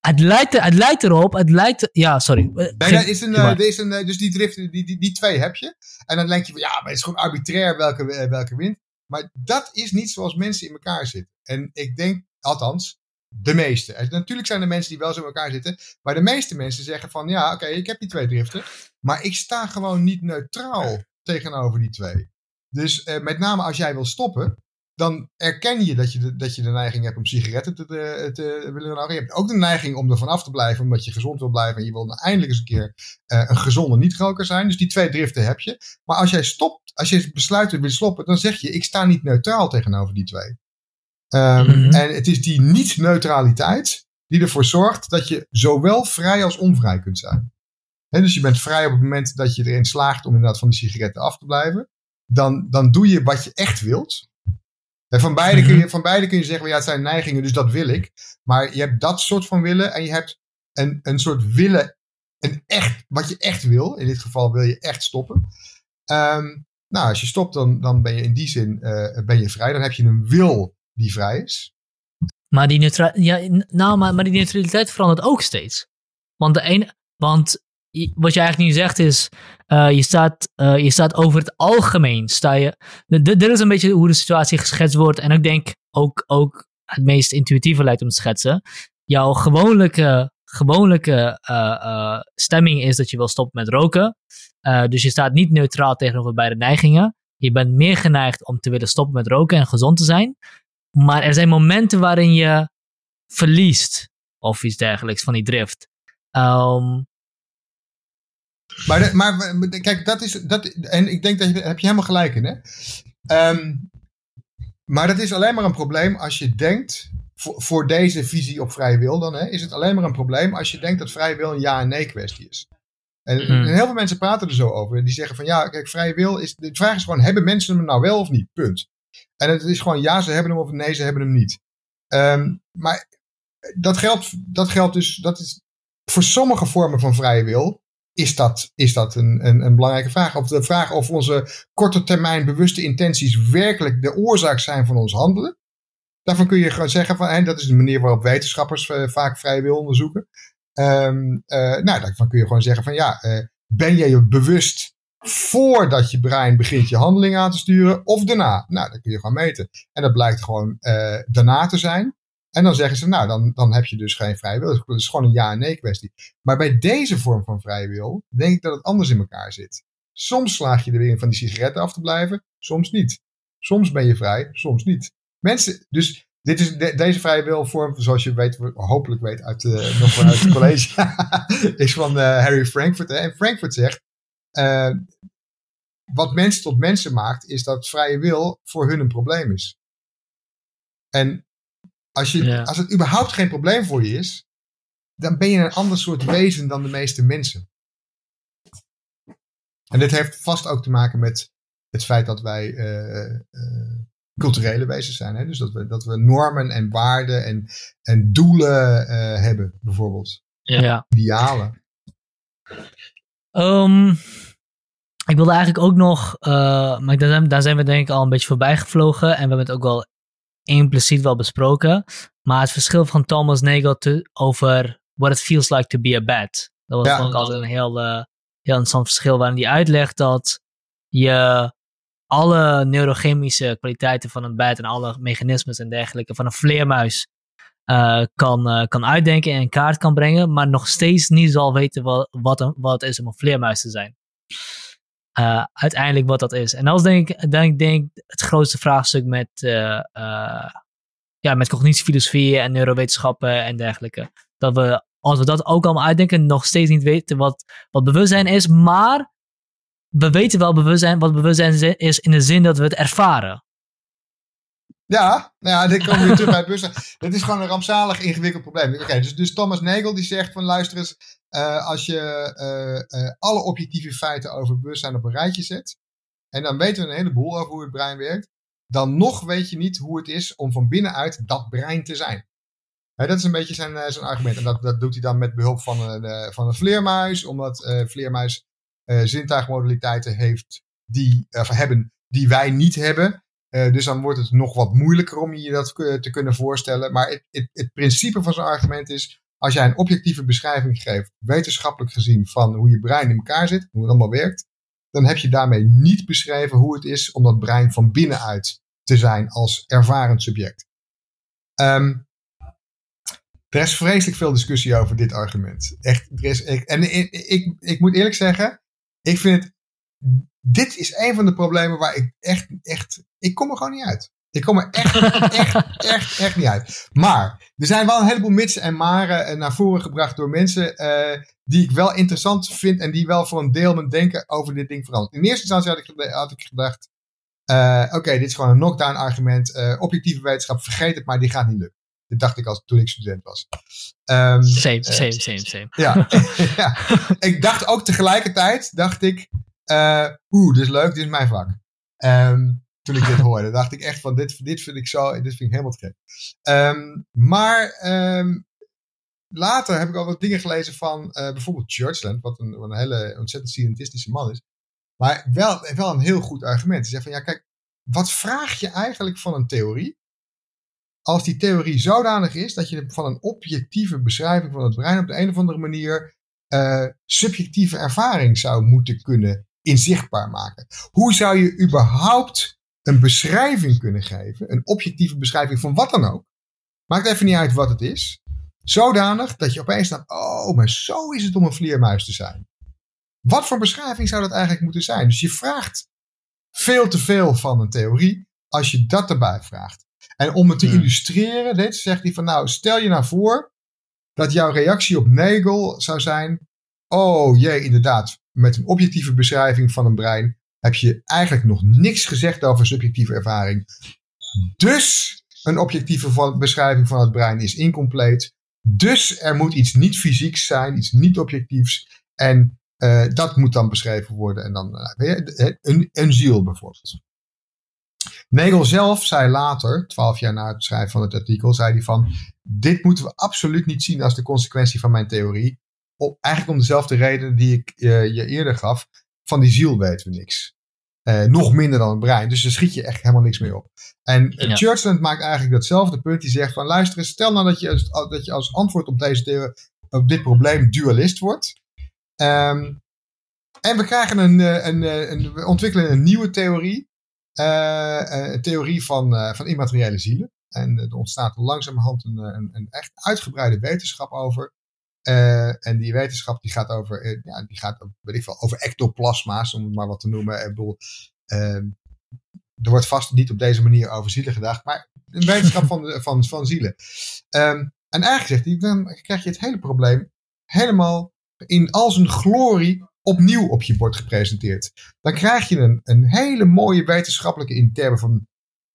het, lijkt, het lijkt erop, het lijkt... Ja, sorry. Nee, is een, is dus die drift, die, die, die twee heb je. En dan denk je van, ja, maar het is gewoon arbitrair welke, welke wint. Maar dat is niet zoals mensen in elkaar zitten. En ik denk, althans, de meeste. Er- natuurlijk zijn er mensen die wel zo in elkaar zitten. Maar de meeste mensen zeggen van, ja, oké, ik heb die twee driften. Maar ik sta gewoon niet neutraal tegenover die twee. Dus eh, met name als jij wil stoppen, dan erken je dat je de, dat je de neiging hebt om sigaretten te, te, te willen roken. Je hebt ook de neiging om er vanaf te blijven, omdat je gezond wil blijven. En je wil eindelijk eens een keer eh, een gezonde niet-roker zijn. Dus die twee driften heb je. Maar als jij stopt, als je besluit te willen stoppen, dan zeg je, ik sta niet neutraal tegenover die twee. Ehm, Mhm. En het is die niet-neutraliteit die ervoor zorgt dat je zowel vrij als onvrij kunt zijn. Dus je bent vrij op het moment dat je erin slaagt om inderdaad van die sigaretten af te blijven. Dan, dan doe je wat je echt wilt. En van, beide kun je, van beide kun je zeggen, ja, het zijn neigingen, dus dat wil ik. Maar je hebt dat soort van willen en je hebt een, een soort willen, een echt, wat je echt wil. In dit geval wil je echt stoppen. Ehm, nou, als je stopt, dan, dan ben je in die zin eh, ben je vrij. Dan heb je een wil die vrij is. Maar die, neutra ja, nou, maar, maar die neutraliteit verandert ook steeds. Want, de ene, want wat je eigenlijk nu zegt is, eh, je, staat, eh, je staat over het algemeen, sta je, dit is een beetje hoe de situatie geschetst wordt. En ik denk ook, ook het meest intuïtieve lijkt om te schetsen. Jouw gewoonlijke eh, stemming is dat je wil stoppen met roken. Dus je staat niet neutraal tegenover beide neigingen. Je bent meer geneigd om te willen stoppen met roken en gezond te zijn. Maar er zijn momenten waarin je verliest. Of iets dergelijks van die drift. Ehm, Maar, de- maar kijk, dat is. Dat, en ik denk dat je. heb je helemaal gelijk in, hè? Ehm, maar dat is alleen maar een probleem als je denkt. Voor, voor deze visie op vrije wil dan, hè, is het alleen maar een probleem als je denkt dat vrije wil een ja en nee kwestie is. En, Hmm. en heel veel mensen praten er zo over. Die zeggen van ja, kijk, vrije wil is. De vraag is gewoon: hebben mensen hem nou wel of niet? Punt. En het is gewoon ja, ze hebben hem of nee, ze hebben hem niet. Ehm, maar dat geldt, dat geldt dus. Dat is, voor sommige vormen van vrije wil is dat, is dat een, een, een belangrijke vraag. Of de vraag of onze korte termijn bewuste intenties werkelijk de oorzaak zijn van ons handelen. Daarvan kun je gewoon zeggen van, en dat is de manier waarop wetenschappers eh, vaak vrije wil onderzoeken. Eh, nou, daarvan kun je gewoon zeggen van ja, eh, ben jij je bewust voordat je brein begint je handeling aan te sturen of daarna? Nou, dat kun je gewoon meten. En dat blijkt gewoon daarna te zijn. En dan zeggen ze, nou, dan, dan heb je dus geen vrije wil. Dat is gewoon een ja en nee kwestie. Maar bij deze vorm van vrije wil, denk ik dat het anders in elkaar zit. Soms slaag je er weer in van die sigaretten af te blijven, soms niet. Soms ben je vrij, soms niet. Mensen, dus dit is de- deze vrije wil vorm, zoals je weet, hopelijk weet uit, eh, nog vanuit het college, is van eh, Harry Frankfurt. Hè? En Frankfurt zegt, eh, wat mensen tot mensen maakt, is dat vrije wil voor hun een probleem is. En als, je, Ja. als het überhaupt geen probleem voor je is, dan ben je een ander soort wezen dan de meeste mensen. En dit heeft vast ook te maken met het feit dat wij eh, eh, culturele wezens zijn. Hè? Dus dat we, dat we normen en waarden en, en doelen eh, hebben, bijvoorbeeld. ja. Idealen. Ehm, ik wilde eigenlijk ook nog, eh, maar daar zijn, daar zijn we denk ik al een beetje voorbij gevlogen. En we hebben het ook wel impliciet wel besproken. Maar het verschil van Thomas Nagel te, over what it feels like to be a bat. Dat was Ja. ik altijd een heel, eh, heel interessant verschil. Waarin hij uitlegt dat je alle neurochemische kwaliteiten van een bat en alle mechanismes en dergelijke van een vleermuis eh, kan, eh, kan uitdenken en in kaart kan brengen, maar nog steeds niet zal weten wat, wat, een- wat het is om een vleermuis te zijn. Eh, uiteindelijk wat dat is. En dat is denk ik, denk, denk het grootste vraagstuk met, eh, ja, met cognitiefilosofie en neurowetenschappen en dergelijke. Dat we, als we dat ook allemaal uitdenken, nog steeds niet weten wat, wat bewustzijn is, maar we weten wel bewustzijn, wat bewustzijn is in de zin dat we het ervaren. Ja, nou ja, dit we weer terug bij bewustzijn. Dit is gewoon een rampzalig ingewikkeld probleem. Oké, dus, dus Thomas Nagel die zegt van luister eens, eh, als je eh, eh, alle objectieve feiten over bewustzijn op een rijtje zet, en dan weten we een heleboel over hoe het brein werkt, dan nog weet je niet hoe het is om van binnenuit dat brein te zijn. dat is een beetje zijn, zijn argument. En dat, dat doet hij dan met behulp van een, van vleermuis, omdat vleermuis zintuigmodaliteiten heeft die, hebben die wij niet hebben. dus dan wordt het nog wat moeilijker om je dat te kunnen voorstellen. Maar het, het, het principe van zijn argument is: als jij een objectieve beschrijving geeft, wetenschappelijk gezien, van hoe je brein in elkaar zit, hoe het allemaal werkt, dan heb je daarmee niet beschreven hoe het is om dat brein van binnenuit te zijn als ervarend subject. Um, er is vreselijk veel discussie over dit argument. Echt, er is, ik, en ik, ik, moet eerlijk zeggen, ik vind dit is een van de problemen waar ik echt, echt, ik kom er gewoon niet uit. Ik kom er echt, echt, echt, echt niet uit. Maar er zijn wel een heleboel mits en maren eh, naar voren gebracht door mensen uh, die ik wel interessant vind en die wel voor een deel mijn denken over dit ding veranderen. In eerste instantie had ik, had ik gedacht, uh, oké, dit is gewoon een knockdown argument. Uh, objectieve wetenschap, vergeet het maar, die gaat niet lukken. Dat dacht ik als toen ik student was. Um, same, same, same, same. Ja, ja, ik dacht ook tegelijkertijd, dacht ik, oeh, dit is leuk, dit is mijn vak. Um, toen ik dit hoorde. dacht ik echt van, dit, dit vind ik zo, dit vind ik helemaal te gek. Um, maar um, later heb ik al wat dingen gelezen van uh, bijvoorbeeld Churchland, wat een, een hele ontzettend scientistische man is. Maar wel, wel een heel goed argument. Hij zegt van, ja kijk, wat vraag je eigenlijk van een theorie? Als die theorie zodanig is dat je van een objectieve beschrijving van het brein op de een of andere manier uh, subjectieve ervaring zou moeten kunnen inzichtbaar maken. Hoe zou je überhaupt een beschrijving kunnen geven, een objectieve beschrijving van wat dan ook. Maakt even niet uit wat het is. Zodanig dat je opeens dan, oh, maar zo is het om een vleermuis te zijn. Wat voor beschrijving zou dat eigenlijk moeten zijn? Dus je vraagt veel te veel van een theorie als je dat erbij vraagt. En om het te illustreren, dit zegt hij van nou, stel je nou voor dat jouw reactie op Nagel zou zijn, oh jee, inderdaad, met een objectieve beschrijving van een brein heb je eigenlijk nog niks gezegd over subjectieve ervaring. Dus een objectieve beschrijving van het brein is incompleet. Dus er moet iets niet fysieks zijn, iets niet objectiefs. En uh, dat moet dan beschreven worden. En dan uh, een, een ziel bijvoorbeeld. Nagel zelf zei later, twaalf jaar na het schrijven van het artikel, zei hij van, dit moeten we absoluut niet zien als de consequentie van mijn theorie. Op, eigenlijk om dezelfde reden die ik je eerder gaf van die ziel weten we niks. Uh, nog minder dan het brein. Dus daar schiet je echt helemaal niks meer op. En uh, Churchland maakt eigenlijk datzelfde punt. Die zegt van luister eens, stel nou dat je, als, dat je als antwoord op, deze op dit probleem dualist wordt. Um, en we krijgen een, eh, een, een, een, we ontwikkelen een nieuwe theorie. Uh, een theorie van, van immateriële zielen. En er ontstaat langzamerhand een, een, een echt uitgebreide wetenschap over. Uh, en die wetenschap die gaat over, uh, ja, die gaat weet ik veel, over ectoplasma's, om het maar wat te noemen. Ik bedoel, uh, er wordt vast niet op deze manier over zielen gedacht, maar een wetenschap van, van, van zielen. Um, en eigenlijk zegt hij, dan krijg je het hele probleem helemaal in al zijn glorie opnieuw op je bord gepresenteerd. Dan krijg je een, een hele mooie wetenschappelijke, in termen van,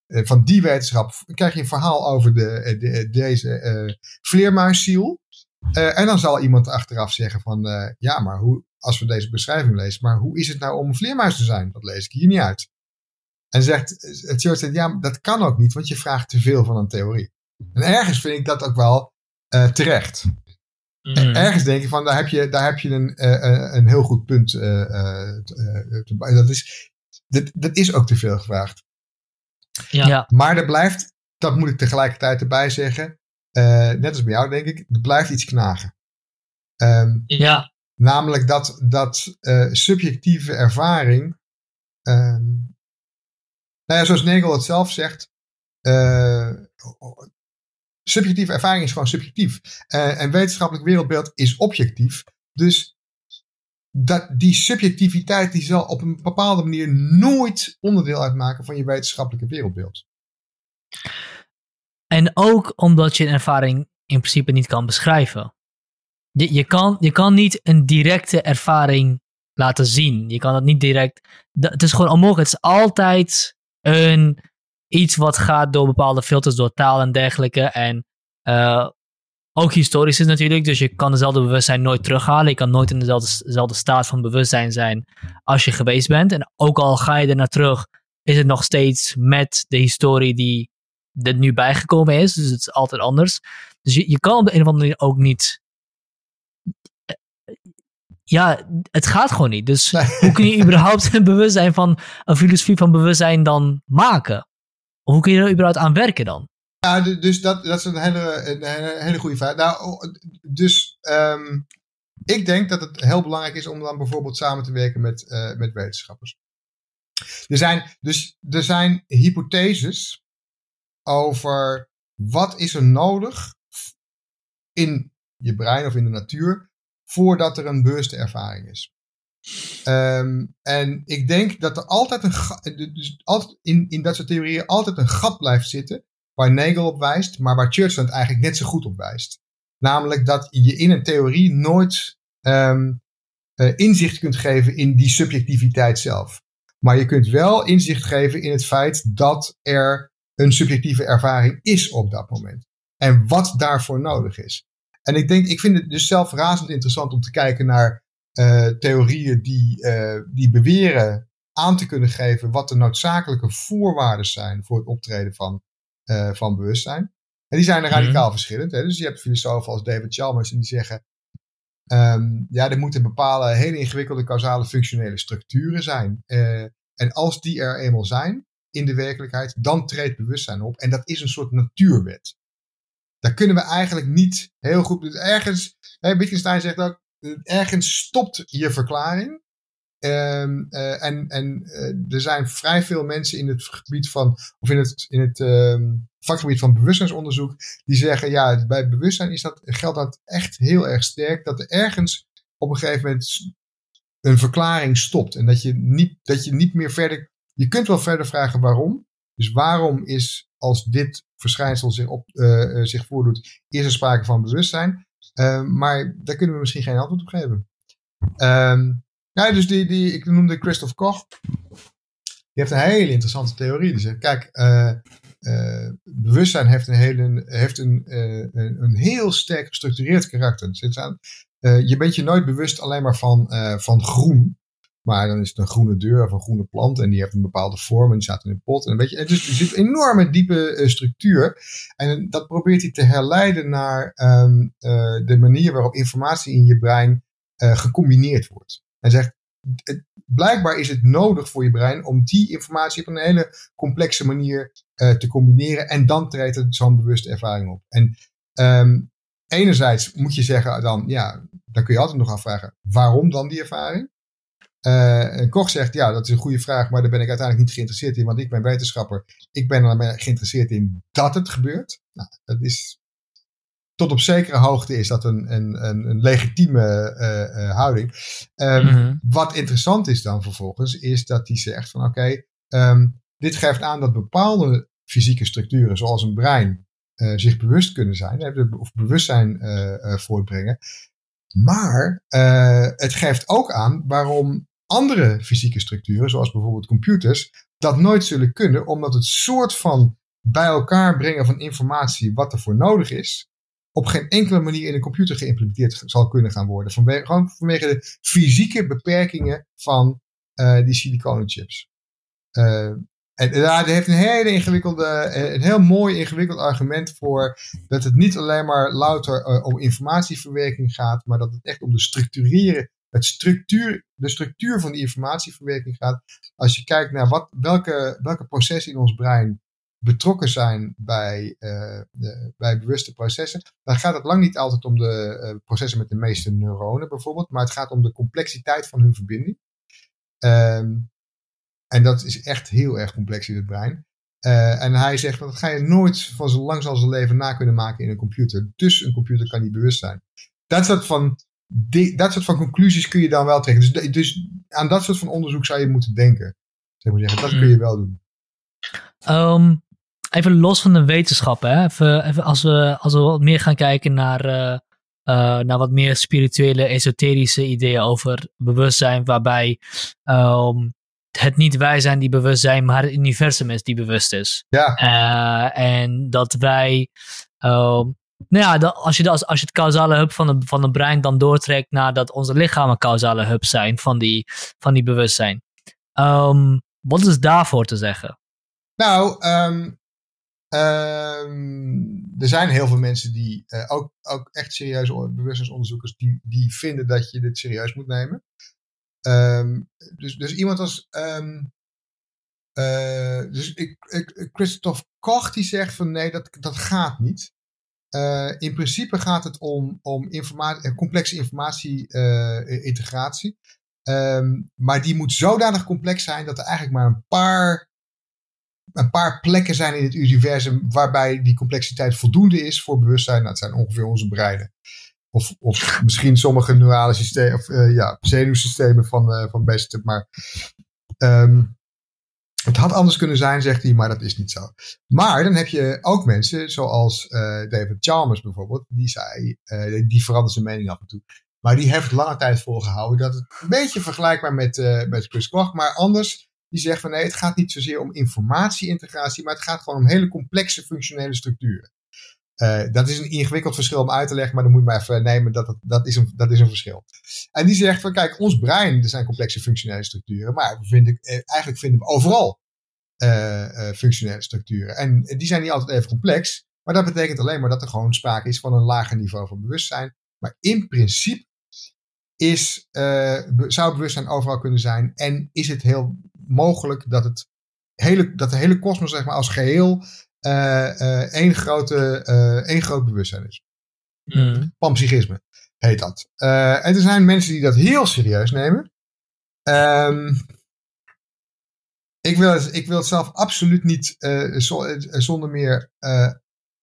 uh, van die wetenschap, krijg je een verhaal over de, de, deze vleermuisziel. Uh, en dan zal iemand achteraf zeggen van, uh, ja, maar hoe, als we deze beschrijving lezen, maar hoe is het nou om een vleermuis te zijn? Dat lees ik hier niet uit. En zegt, het zegt, ja, dat kan ook niet, want je vraagt te veel van een theorie. En ergens vind ik dat ook wel uh, terecht. Mm. Ergens denk ik van, daar heb je, daar heb je een, een heel goed punt. dat, is, dat, dat is ook te veel gevraagd. Ja. Maar er blijft, dat moet ik tegelijkertijd erbij zeggen, uh, net als bij jou denk ik, er blijft iets knagen. Um, ja. Namelijk dat, dat uh, subjectieve ervaring. Um, nou ja, zoals Nagel het zelf zegt. Uh, subjectieve ervaring is gewoon subjectief. en wetenschappelijk wereldbeeld is objectief. Dus dat, die subjectiviteit die zal op een bepaalde manier nooit onderdeel uitmaken van je wetenschappelijke wereldbeeld. En ook omdat je een ervaring in principe niet kan beschrijven. Je, je, kan, je kan niet een directe ervaring laten zien. Je kan het niet direct. Het is gewoon onmogelijk. Het is altijd een, iets wat gaat door bepaalde filters, door taal en dergelijke. En uh, ook historisch is natuurlijk. Dus je kan dezelfde bewustzijn nooit terughalen. Je kan nooit in dezelfde, dezelfde staat van bewustzijn zijn als je geweest bent. En ook al ga je er naar terug, is het nog steeds met de historie die er nu bijgekomen is. Dus het is altijd anders. Dus je, je kan op de een of andere manier ook niet. Ja, het gaat gewoon niet. Dus hoe kun je überhaupt een bewustzijn van een filosofie van bewustzijn dan maken? Of hoe kun je er überhaupt aan werken dan? Ja, dus dat, dat is een hele, een hele goede vraag. Nou, dus ehm, ik denk dat het heel belangrijk is om dan bijvoorbeeld samen te werken met, uh, met wetenschappers. Er zijn, dus er zijn hypotheses over wat is er nodig in je brein of in de natuur voordat er een bewuste ervaring is. Um, en ik denk dat er altijd een dus altijd in, in dat soort theorieën altijd een gat blijft zitten waar Nagel op wijst, maar waar Churchland eigenlijk net zo goed op wijst. Namelijk dat je in een theorie nooit um, uh, inzicht kunt geven in die subjectiviteit zelf. Maar je kunt wel inzicht geven in het feit dat er een subjectieve ervaring is op dat moment. En wat daarvoor nodig is. En ik denk, ik vind het dus zelf razend interessant om te kijken naar uh, theorieën die, uh, die beweren aan te kunnen geven wat de noodzakelijke voorwaarden zijn voor het optreden van, uh, van bewustzijn. En die zijn er radicaal mm verschillend. Hè? Dus je hebt filosofen als David Chalmers en die zeggen, um, ja, er moeten bepaalde hele ingewikkelde causale functionele structuren zijn. en als die er eenmaal zijn in de werkelijkheid, dan treedt bewustzijn op. En dat is een soort natuurwet. Daar kunnen we eigenlijk niet heel goed. Dus ergens, hè, Wittgenstein zegt ook, ergens stopt je verklaring. Um, uh, en en uh, er zijn vrij veel mensen in het gebied van, of in het, in het um, vakgebied van bewustzijnsonderzoek, die zeggen, ja, bij bewustzijn is dat, geldt dat echt heel erg sterk, dat er ergens op een gegeven moment een verklaring stopt. En dat je niet, dat je niet meer verder, je kunt wel verder vragen waarom. Dus waarom is, als dit verschijnsel zich, op, uh, zich voordoet, is er sprake van bewustzijn? Uh, maar daar kunnen we misschien geen antwoord op geven. Um, ja, dus die, die, ik noemde Christoph Koch. Die heeft een hele interessante theorie. Die zegt, kijk, bewustzijn heeft een, hele, heeft een, een, een, heel sterk gestructureerd karakter. Dus aan, je bent je nooit bewust alleen maar van, van groen. Maar dan is het een groene deur of een groene plant. En die heeft een bepaalde vorm en die staat in een pot. En weet je, dus er zit een enorme diepe uh, structuur. En dat probeert hij te herleiden naar um, uh, de manier waarop informatie in je brein gecombineerd wordt. Hij zegt, het, blijkbaar is het nodig voor je brein om die informatie op een hele complexe manier te combineren. En dan treedt er zo'n bewuste ervaring op. En um, enerzijds moet je zeggen dan, ja, dan kun je altijd nog afvragen, waarom dan die ervaring? Uh, en Koch zegt, ja, dat is een goede vraag, maar daar ben ik uiteindelijk niet geïnteresseerd in, want ik ben wetenschapper. Ik ben er geïnteresseerd in dat het gebeurt. Nou, dat is, tot op zekere hoogte is dat een, een, een, een legitieme uh, uh, houding. Um, mm-hmm. Wat interessant is dan vervolgens, is dat hij zegt van, oké, okay, um, dit geeft aan dat bepaalde fysieke structuren, zoals een brein, zich bewust kunnen zijn, of bewustzijn voortbrengen. Maar het geeft ook aan waarom andere fysieke structuren, zoals bijvoorbeeld computers, dat nooit zullen kunnen, omdat het soort van bij elkaar brengen van informatie wat er voor nodig is, op geen enkele manier in een computer geïmplementeerd zal kunnen gaan worden. Vanwege, gewoon vanwege de fysieke beperkingen van uh, die siliconenchips. Uh, en daar heeft een hele ingewikkelde, een heel mooi ingewikkeld argument voor dat het niet alleen maar louter om informatieverwerking gaat, maar dat het echt om de structureren het structuur, de structuur van die informatieverwerking gaat. Als je kijkt naar wat, welke, welke processen in ons brein betrokken zijn bij, uh, de, bij bewuste processen, dan gaat het lang niet altijd om de uh, processen met de meeste neuronen bijvoorbeeld, maar het gaat om de complexiteit van hun verbinding. Um, en dat is echt heel erg complex in het brein. Uh, en hij zegt, dat ga je nooit van zo lang als zijn leven na kunnen maken in een computer. Dus een computer kan niet bewust zijn. Dat soort van die, dat soort van conclusies kun je dan wel trekken. Dus, dus aan dat soort van onderzoek zou je moeten denken. Zeg maar zeggen. Dat kun je wel doen. Um, even los van de wetenschap. Hè? Even, even als, we, als we wat meer gaan kijken naar, uh, uh, naar wat meer spirituele, esoterische ideeën over bewustzijn. Waarbij um, het niet wij zijn die bewust zijn, maar het universum is die bewust is. Ja. Uh, en dat wij um, nou ja, als, je, als, als je het causale hub van, de, van het brein dan doortrekt naar dat onze lichamen causale hub zijn van die, van die bewustzijn. Um, wat is daarvoor te zeggen? Nou, ehm, ehm, er zijn heel veel mensen die, uh, ook, ook echt serieuze bewustzijnsonderzoekers, die, die vinden dat je dit serieus moet nemen. Ehm, dus, dus iemand als. Uh, dus ik, ik, Christophe Koch die zegt van nee, dat, dat gaat niet. Uh, in principe gaat het om, om informa complexe informatie-integratie. Um, maar die moet zodanig complex zijn dat er eigenlijk maar een paar, een paar plekken zijn in het universum waarbij die complexiteit voldoende is voor bewustzijn. Nou, dat zijn ongeveer onze breinen. Of, of misschien sommige neurale systemen, of ja, zenuwsystemen van, van beesten. Maar um, het had anders kunnen zijn, zegt hij, maar dat is niet zo. Maar dan heb je ook mensen, zoals uh, David Chalmers bijvoorbeeld, die zei, die verandert zijn mening af en toe. Maar die heeft lange tijd volgehouden dat het een beetje vergelijkbaar met, met Chris Koch, maar anders. Die zegt van nee, het gaat niet zozeer om informatieintegratie, maar het gaat gewoon om hele complexe functionele structuren. Uh, dat is een ingewikkeld verschil om uit te leggen, maar dan moet je maar even nemen dat dat, is een, dat is een verschil. En die zegt van kijk, ons brein, er zijn complexe functionele structuren, maar eh, eigenlijk vinden we overal uh, functionele structuren. En die zijn niet altijd even complex, maar dat betekent alleen maar dat er gewoon sprake is van een lager niveau van bewustzijn. Maar in principe is, zou bewustzijn overal kunnen zijn en is het heel mogelijk dat, het hele, dat de hele kosmos zeg maar, als geheel uh, één, grote, één groot bewustzijn is. Mm. Panpsychisme heet dat. en er zijn mensen die dat heel serieus nemen. Um, ik, wil het, ik wil het zelf absoluut niet zo, zonder meer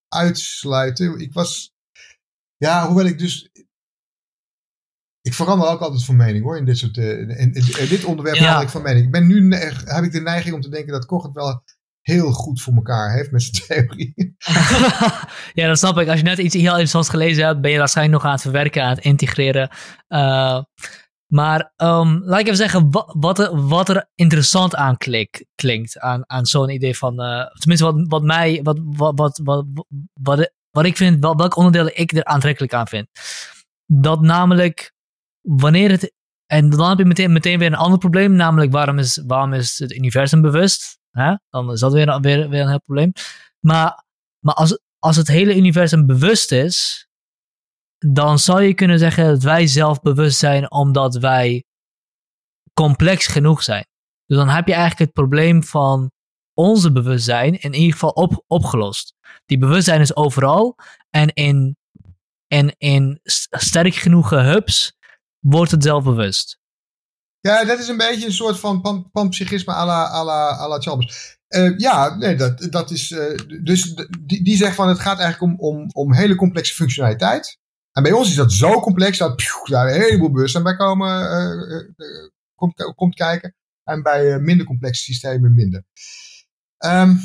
uitsluiten. Ik was, ja, hoewel ik dus ik verander ook altijd van mening hoor, in dit soort, in, in, in dit onderwerp ja. ik van mening. Ik ben nu, heb ik de neiging om te denken dat Koch het wel heel goed voor elkaar heeft met zijn theorie. ja, dat snap ik. Als je net iets heel interessants gelezen hebt, ben je waarschijnlijk nog aan het verwerken, aan het integreren. Uh, maar um, laat ik even zeggen, wat, wat, er, wat er interessant aan klinkt, aan, aan zo'n idee van, uh, tenminste wat, wat mij, wat, wat, wat, wat, wat, ik vind, wel, welk onderdeel ik er aantrekkelijk aan vind. Dat namelijk, wanneer het, en dan heb je meteen, meteen weer een ander probleem, namelijk waarom is, waarom is het universum bewust? Hè? Dan is dat weer, weer, een heel probleem. Maar, maar als, als het hele universum bewust is, dan zou je kunnen zeggen dat wij zelf bewust zijn omdat wij complex genoeg zijn. Dus dan heb je eigenlijk het probleem van onze bewustzijn in ieder geval op, opgelost. Die bewustzijn is overal en in, en in sterk genoeg hubs wordt het zelf bewust. Ja, dat is een beetje een soort van pan, panpsychisme à la, à la, à la Chalmers. Uh, ja, nee, dat, dat is. Uh, dus die, die zegt van het gaat eigenlijk om, om, om hele complexe functionaliteit. En bij ons is dat zo complex dat daar een heleboel bewustzijn bij komen, uh, komt, komt kijken. En bij minder complexe systemen minder. Um,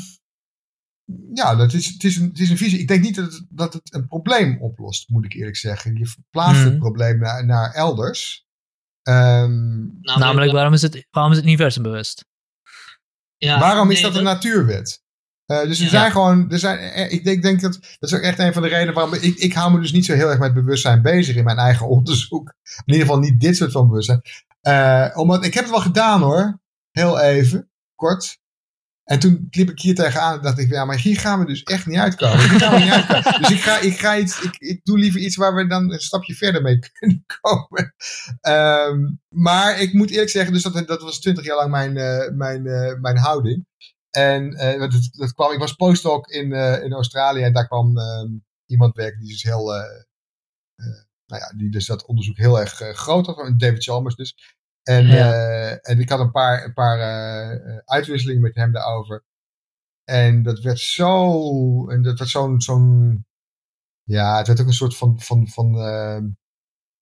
ja, dat is, het, is een, het is een visie. Ik denk niet dat het, dat het een probleem oplost, moet ik eerlijk zeggen. Je verplaatst het hmm. probleem naar, naar elders. Um, namelijk, waarom, is het, waarom is het universum bewust? Ja, waarom is dat een natuurwet? Uh, dus er zijn gewoon, er zijn, eh, ik denk, denk, dat, dat is ook echt een van de redenen waarom ik, ik hou me dus niet zo heel erg met bewustzijn bezig in mijn eigen onderzoek. In ieder geval niet dit soort van bewustzijn. Uh, omdat, ik heb het wel gedaan hoor, heel even, kort. En toen liep ik hier tegenaan en dacht ik, ja, maar hier gaan we dus echt niet uitkomen. Dus ik ga, ik ga iets, ik, doe liever iets waar we dan een stapje verder mee kunnen komen. Um, maar ik moet eerlijk zeggen, dus dat, dat was twintig jaar lang mijn, uh, mijn, uh, mijn houding. En uh, dat, dat kwam, ik was postdoc in, in Australië en daar kwam um, iemand werken die dus heel, nou ja, die dus dat onderzoek heel erg groot had, David Chalmers dus. En, uh, en ik had een paar, een paar uh, uitwisselingen met hem daarover. En dat werd zo. En dat werd zo'n. zo'n ja, het werd ook een soort van. van, van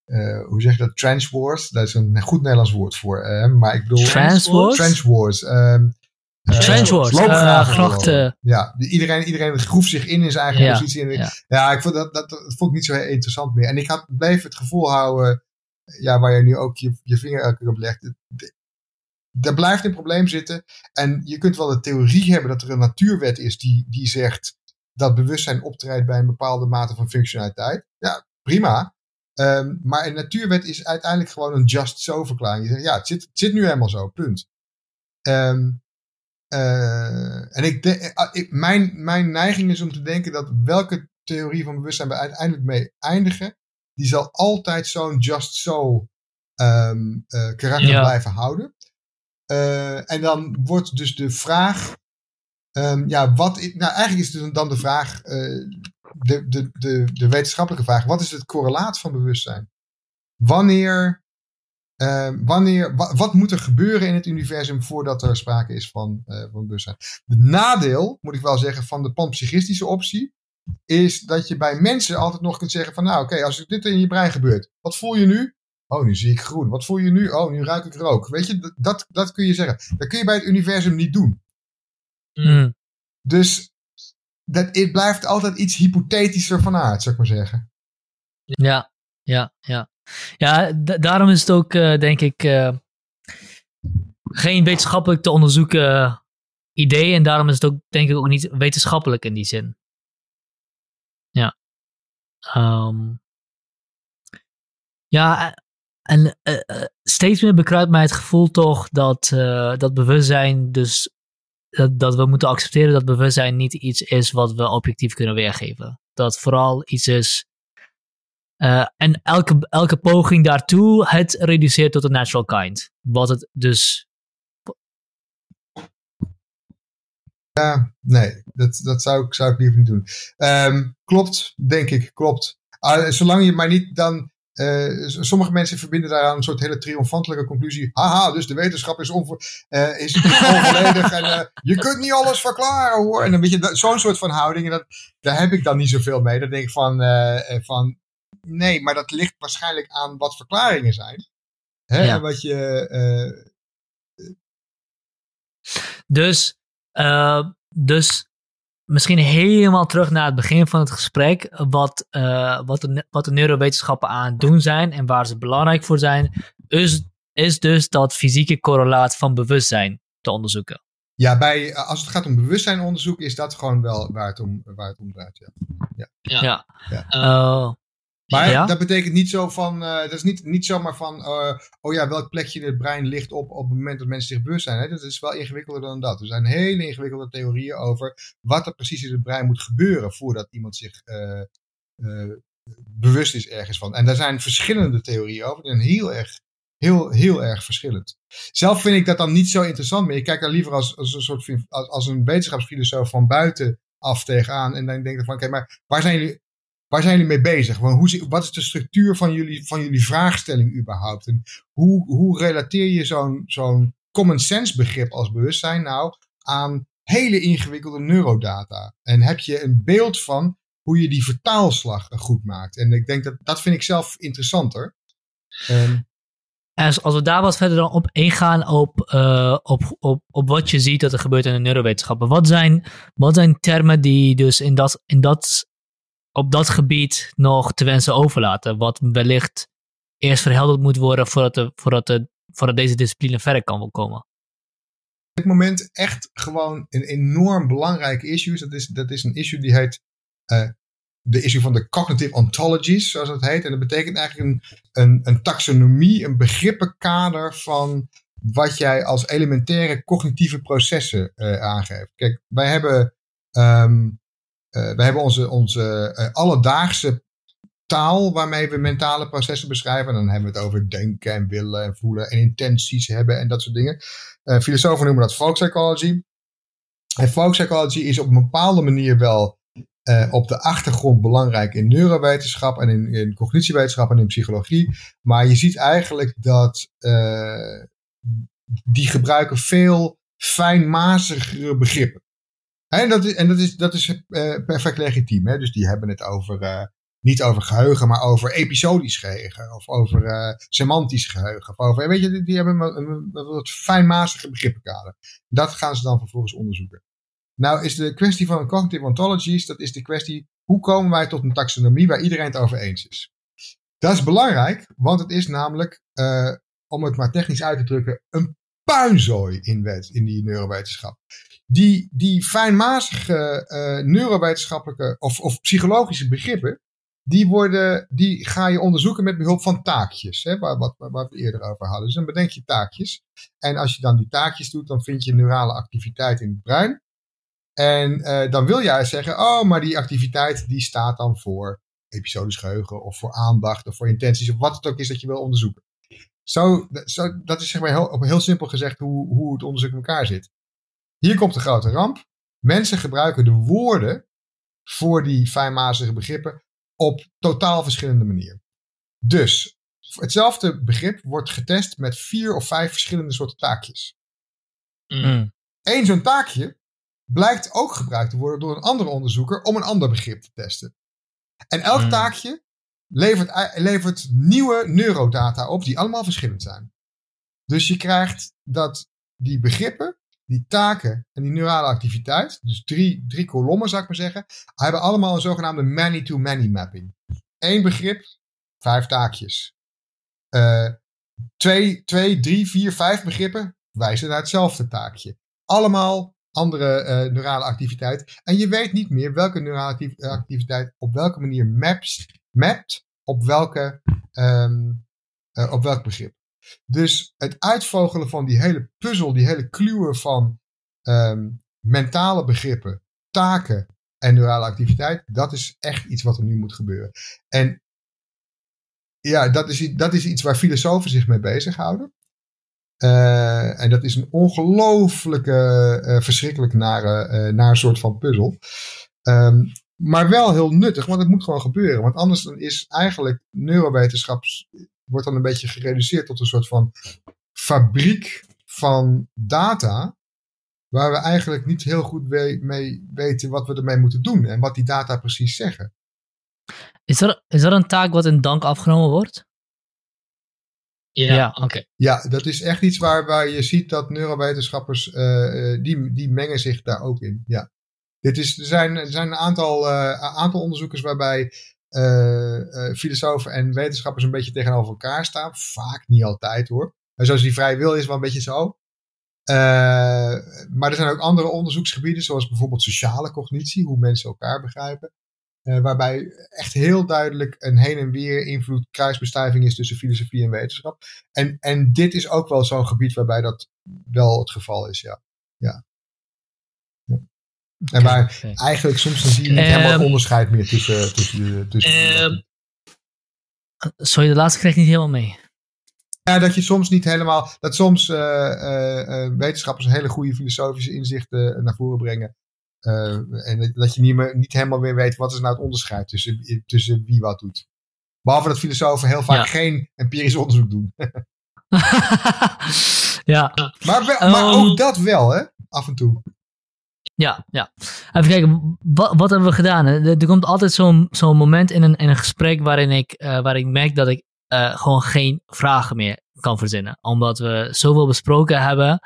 uh, hoe zeg je dat? Trench wars. Dat is een goed Nederlands woord voor. maar ik bedoel. Trench wars? Trench wars. Um, Trench wars. grachten. Ja, iedereen, iedereen groef zich in in zijn eigen positie. En ja. ja, ik vond dat, dat, dat vond ik niet zo interessant meer. En ik had, bleef het gevoel houden ja, waar je nu ook je, je vinger elke keer op legt. Daar blijft een probleem zitten. En je kunt wel de theorie hebben dat er een natuurwet is die, die zegt dat bewustzijn optreedt bij een bepaalde mate van functionaliteit. Ja, prima. Um, maar een natuurwet is uiteindelijk gewoon een just so verklaring. Je zegt, ja, het zit, het zit nu helemaal zo, punt. Um, en ik, ik, mijn, mijn neiging is om te denken dat welke theorie van bewustzijn we uiteindelijk mee eindigen, die zal altijd zo'n just so um, karakter blijven houden. en dan wordt dus de vraag Um, ja, wat, nou eigenlijk is het dan de vraag, uh, de, de, de, de wetenschappelijke vraag, wat is het correlaat van bewustzijn? Wanneer, uh, wanneer wat, moet er gebeuren in het universum voordat er sprake is van, van bewustzijn? Het nadeel, moet ik wel zeggen, van de panpsychistische optie, is dat je bij mensen altijd nog kunt zeggen van, nou oké, okay, als dit in je brein gebeurt, wat voel je nu? Oh, nu zie ik groen. Wat voel je nu? Oh, nu ruik ik rook. Weet je, dat, dat kun je zeggen. Dat kun je bij het universum niet doen. Mm. Dus dat, het blijft altijd iets hypothetischer van aard, zou ik maar zeggen. Ja, ja, ja. Ja, daarom is het ook, uh, denk ik, uh, geen wetenschappelijk te onderzoeken idee. En daarom is het ook, denk ik, ook niet wetenschappelijk in die zin. Ja. Um, ja, en uh, steeds meer bekruipt mij het gevoel toch dat, dat bewustzijn dus dat, dat we moeten accepteren dat bewustzijn niet iets is wat we objectief kunnen weergeven. Dat vooral iets is. En elke, elke poging daartoe het reduceert tot een natural kind. Wat het dus. Ja, nee, dat, dat zou, ik, zou ik liever niet doen. Um, klopt, denk ik, klopt. Uh, zolang je maar niet dan uh, sommige mensen verbinden daaraan een soort hele triomfantelijke conclusie. Haha, dus de wetenschap is, onvo uh, is onvolledig en uh, je kunt niet alles verklaren hoor. En dan weet je, zo'n soort van houding, en dat, daar heb ik dan niet zoveel mee. Dan denk ik van, van, nee, maar dat ligt waarschijnlijk aan wat verklaringen zijn. Hè, ja. wat je... dus, dus misschien helemaal terug naar het begin van het gesprek. Wat, uh, wat, de, wat de neurowetenschappen aan het doen zijn en waar ze belangrijk voor zijn. Is, is dus dat fysieke correlaat van bewustzijn te onderzoeken. Ja, bij, als het gaat om bewustzijnonderzoek is dat gewoon wel waar het om, waar het om draait. Ja. Ja. ja. ja. ja. Uh, maar dat betekent niet zo van, uh, dat is niet, niet zomaar van, uh, oh ja, welk plekje in het brein ligt op op het moment dat mensen zich bewust zijn. Hè? Dat is wel ingewikkelder dan dat. Er zijn hele ingewikkelde theorieën over wat er precies in het brein moet gebeuren voordat iemand zich uh, bewust is ergens van. En daar zijn verschillende theorieën over. Die zijn heel erg, heel, heel erg verschillend. Zelf vind ik dat dan niet zo interessant meer. Ik kijk daar liever als, als een soort als, als een wetenschapsfilosoof van buiten af tegenaan. En dan denk ik van, oké, maar waar zijn jullie Waar zijn jullie mee bezig? Hoe, wat is de structuur van jullie, van jullie vraagstelling überhaupt? En hoe, hoe relateer je zo'n zo'n common sense begrip als bewustzijn nou aan hele ingewikkelde neurodata? En heb je een beeld van hoe je die vertaalslag goed maakt? En ik denk dat dat vind ik zelf interessanter. Als, als we daar wat verder dan op ingaan op, uh, op, op, op wat je ziet dat er gebeurt in de neurowetenschappen. Wat zijn, wat zijn termen die dus in dat, in dat op dat gebied nog te wensen overlaten. Wat wellicht eerst verhelderd moet worden voordat, de, voordat, de, voordat deze discipline verder kan komen. Op dit moment echt gewoon een enorm belangrijk issue. Dat is, dat is een issue die heet uh, de issue van de cognitive ontologies, zoals het heet. En dat betekent eigenlijk een, een, een taxonomie, een begrippenkader van wat jij als elementaire cognitieve processen uh, aangeeft. Kijk, wij hebben uh, we hebben onze, onze uh, alledaagse taal waarmee we mentale processen beschrijven. En dan hebben we het over denken en willen en voelen en intenties hebben en dat soort dingen. Uh, filosofen noemen dat folk psychology. En folk psychology is op een bepaalde manier wel op de achtergrond belangrijk in neurowetenschap en in, in cognitiewetenschap en in psychologie. Maar je ziet eigenlijk dat die gebruiken veel fijnmazigere begrippen. En dat is, en dat is, dat is uh, perfect legitiem. Hè? Dus die hebben het over, uh, niet over geheugen, maar over episodisch geheugen. Of over uh, semantisch geheugen. Of over, weet je, die hebben een wat fijnmazige begrippenkader. Dat gaan ze dan vervolgens onderzoeken. Nou is de kwestie van cognitive ontologies, dat is de kwestie, hoe komen wij tot een taxonomie waar iedereen het over eens is? Dat is belangrijk, want het is namelijk, om het maar technisch uit te drukken, een puinzooi in, wet, in die neurowetenschap die, die fijnmazige uh, neurowetenschappelijke of, of psychologische begrippen, die, worden, die ga je onderzoeken met behulp van taakjes, hè, waar, wat, waar we eerder over hadden. Dus dan bedenk je taakjes. En als je dan die taakjes doet, dan vind je neurale activiteit in het brein. En uh, dan wil jij zeggen, oh, maar die activiteit die staat dan voor episodisch geheugen of voor aandacht of voor intenties of wat het ook is dat je wil onderzoeken. Zo, zo, dat is zeg maar heel, heel simpel gezegd hoe, hoe het onderzoek in elkaar zit. Hier komt de grote ramp. Mensen gebruiken de woorden voor die fijnmazige begrippen op totaal verschillende manieren. Dus hetzelfde begrip wordt getest met vier of vijf verschillende soorten taakjes. Mm. Eén zo'n taakje blijkt ook gebruikt te worden door een andere onderzoeker om een ander begrip te testen. En elk mm. taakje levert, levert nieuwe neurodata op die allemaal verschillend zijn. Dus je krijgt dat die begrippen, die taken en die neurale activiteit, dus drie, drie kolommen zou ik maar zeggen, hebben allemaal een zogenaamde many-to-many mapping. Eén begrip, vijf taakjes. Uh, twee, twee, drie, vier, vijf begrippen wijzen naar hetzelfde taakje. Allemaal andere uh, neurale activiteit. En je weet niet meer welke neurale activiteit op welke manier maps, mapt op, welke, uh, op welk begrip. Dus het uitvogelen van die hele puzzel, die hele kluwen van um, mentale begrippen, taken en neurale activiteit, dat is echt iets wat er nu moet gebeuren. En ja, dat is, dat is iets waar filosofen zich mee bezighouden. Uh, en dat is een ongelooflijke, uh, verschrikkelijk nare, uh, naar soort van puzzel. Um, maar wel heel nuttig, want het moet gewoon gebeuren. Want anders dan is eigenlijk neurowetenschap wordt dan een beetje gereduceerd tot een soort van fabriek van data. Waar we eigenlijk niet heel goed mee weten wat we ermee moeten doen en wat die data precies zeggen. Is er, is er een taak wat in dank afgenomen wordt? Ja, oké. Ja, dat is echt iets waar, waar je ziet dat neurowetenschappers, uh, die, die mengen zich daar ook in. Ja. Dit is, er, zijn, er zijn een aantal, uh, aantal onderzoekers waarbij filosofen en wetenschappers een beetje tegenover elkaar staan. Vaak niet altijd hoor. En zoals die vrij wil is wel een beetje zo. maar er zijn ook andere onderzoeksgebieden, zoals bijvoorbeeld sociale cognitie, hoe mensen elkaar begrijpen. waarbij echt heel duidelijk een heen en weer invloed, kruisbestuiving is tussen filosofie en wetenschap. En, en dit is ook wel zo'n gebied waarbij dat wel het geval is, ja. ja. En waar eigenlijk soms dan zie je niet helemaal ehm, onderscheid meer tussen, tussen, tussen um, Sorry, de laatste kreeg ik niet helemaal mee. Ja, dat je soms niet helemaal, dat soms uh, uh, wetenschappers hele goede filosofische inzichten naar voren brengen. en dat je niet, meer, niet helemaal meer weet wat is nou het onderscheid tussen, tussen wie wat doet. Behalve dat filosofen heel vaak geen empirisch onderzoek doen. ja. Maar, wel, maar ook ehm, dat wel, hè? Af en toe. Ja, ja. Even kijken, wat, wat hebben we gedaan? Er, er komt altijd zo'n zo'n moment in een, in een gesprek waarin ik, uh, waar ik merk dat ik uh, gewoon geen vragen meer kan verzinnen. Omdat we zoveel besproken hebben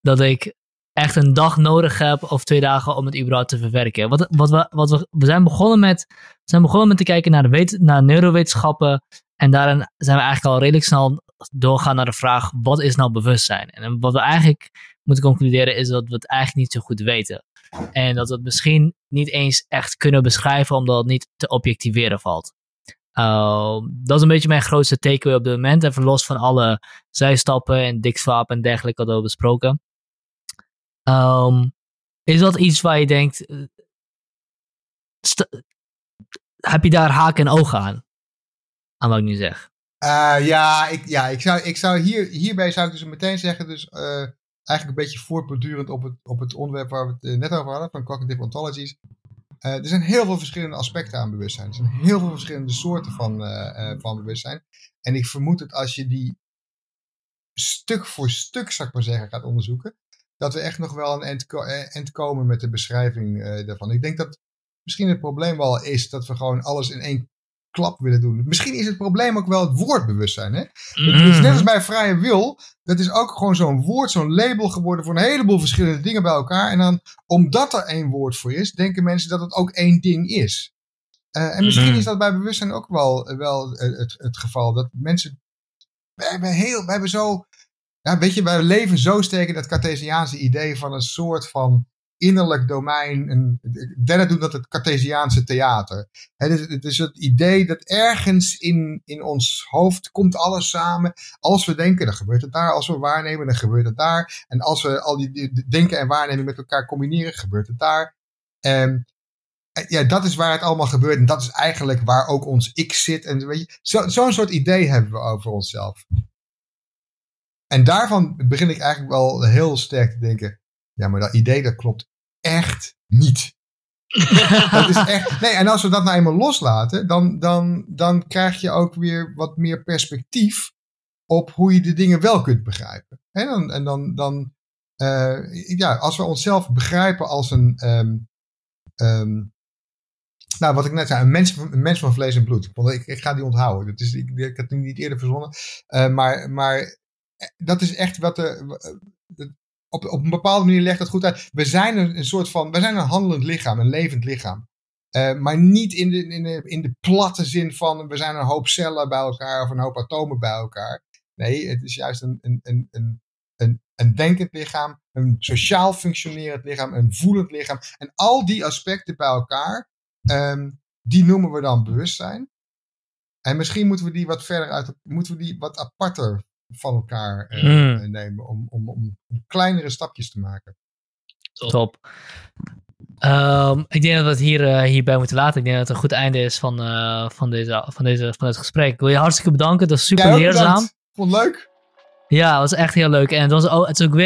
dat ik echt een dag nodig heb of twee dagen om het überhaupt te verwerken. Wat, wat we, wat we, we zijn begonnen met, zijn begonnen met te kijken naar, de wet, naar neurowetenschappen. En daarin zijn we eigenlijk al redelijk snel doorgaan naar de vraag: wat is nou bewustzijn? En wat we eigenlijk moeten concluderen is dat we het eigenlijk niet zo goed weten. En dat we het misschien niet eens echt kunnen beschrijven, omdat het niet te objectiveren valt. Uh, dat is een beetje mijn grootste takeaway op dit moment. Even los van alle zijstappen en dikswap en dergelijke hadden we besproken. Um, is dat iets waar je denkt. Eh, heb je daar haken en ogen aan? Aan wat ik nu zeg. Uh, ja, ik, ja ik zou, ik zou hier, hierbij zou ik dus meteen zeggen. Dus uh, eigenlijk een beetje voortbordurend op het, op het onderwerp waar we het eh, net over hadden, van cognitive ontologies. Er zijn heel veel verschillende aspecten aan bewustzijn. Er zijn heel veel verschillende soorten van, van bewustzijn. En ik vermoed dat als je die stuk voor stuk, zou ik maar zeggen, gaat onderzoeken, dat we echt nog wel een eind, eind komen met de beschrijving daarvan. Ik denk dat misschien het probleem wel is dat we gewoon alles in één klap willen doen. Misschien is het probleem ook wel het woordbewustzijn. Hè? Het is net als bij vrije wil. Dat is ook gewoon zo'n woord, zo'n label geworden voor een heleboel verschillende dingen bij elkaar. En dan, omdat er één woord voor is, denken mensen dat het ook één ding is. Uh, en misschien is dat bij bewustzijn ook wel, wel het, het geval. Dat mensen. Wij hebben, heel, wij hebben zo. Ja, weet je, wij leven zo sterk in dat Cartesiaanse idee van een soort van innerlijk domein. Dennett doet dat het Cartesiaanse theater. Het is, het is het idee dat ergens in, in ons hoofd komt alles samen. Als we denken, dan gebeurt het daar. Als we waarnemen, dan gebeurt het daar. En als we al die, denken en waarnemen met elkaar combineren, gebeurt het daar. En ja, dat is waar het allemaal gebeurt. En dat is eigenlijk waar ook ons ik zit. En weet je, zo, zo'n soort idee hebben we over onszelf. En daarvan begin ik eigenlijk wel heel sterk te denken. Ja, maar dat idee dat klopt echt niet. dat is echt. Nee, en als we dat nou eenmaal loslaten, dan, dan, dan krijg je ook weer wat meer perspectief op hoe je de dingen wel kunt begrijpen. En dan, en dan, dan uh, ja, als we onszelf begrijpen als een, um, um, nou, wat ik net zei, een mens, een mens van vlees en bloed. Ik, ik ga die onthouden. Dat is, ik, ik had het niet eerder verzonnen. Uh, maar, maar dat is echt wat de, op, op een bepaalde manier legt het goed uit. We zijn een, een soort van, we zijn een handelend lichaam, een levend lichaam. Uh, maar niet in de, in, de, in de platte zin van we zijn een hoop cellen bij elkaar of een hoop atomen bij elkaar. Nee, het is juist een, een, een, een, een, een denkend lichaam, een sociaal functionerend lichaam, een voelend lichaam. En al die aspecten bij elkaar, um, die noemen we dan bewustzijn. En misschien moeten we die wat verder uit, moeten we die wat aparter van elkaar uh, mm. nemen om, om, om, om, kleinere stapjes te maken. Top. Top. Um, ik denk dat we het hier, uh, hierbij moeten laten. Ik denk dat het een goed einde is van, uh, van, deze, van, deze, van het gesprek. Ik wil je hartstikke bedanken. Dat was super leerzaam. Vond het leuk. Ja, het was echt heel leuk. En het, was ook, het is ook weer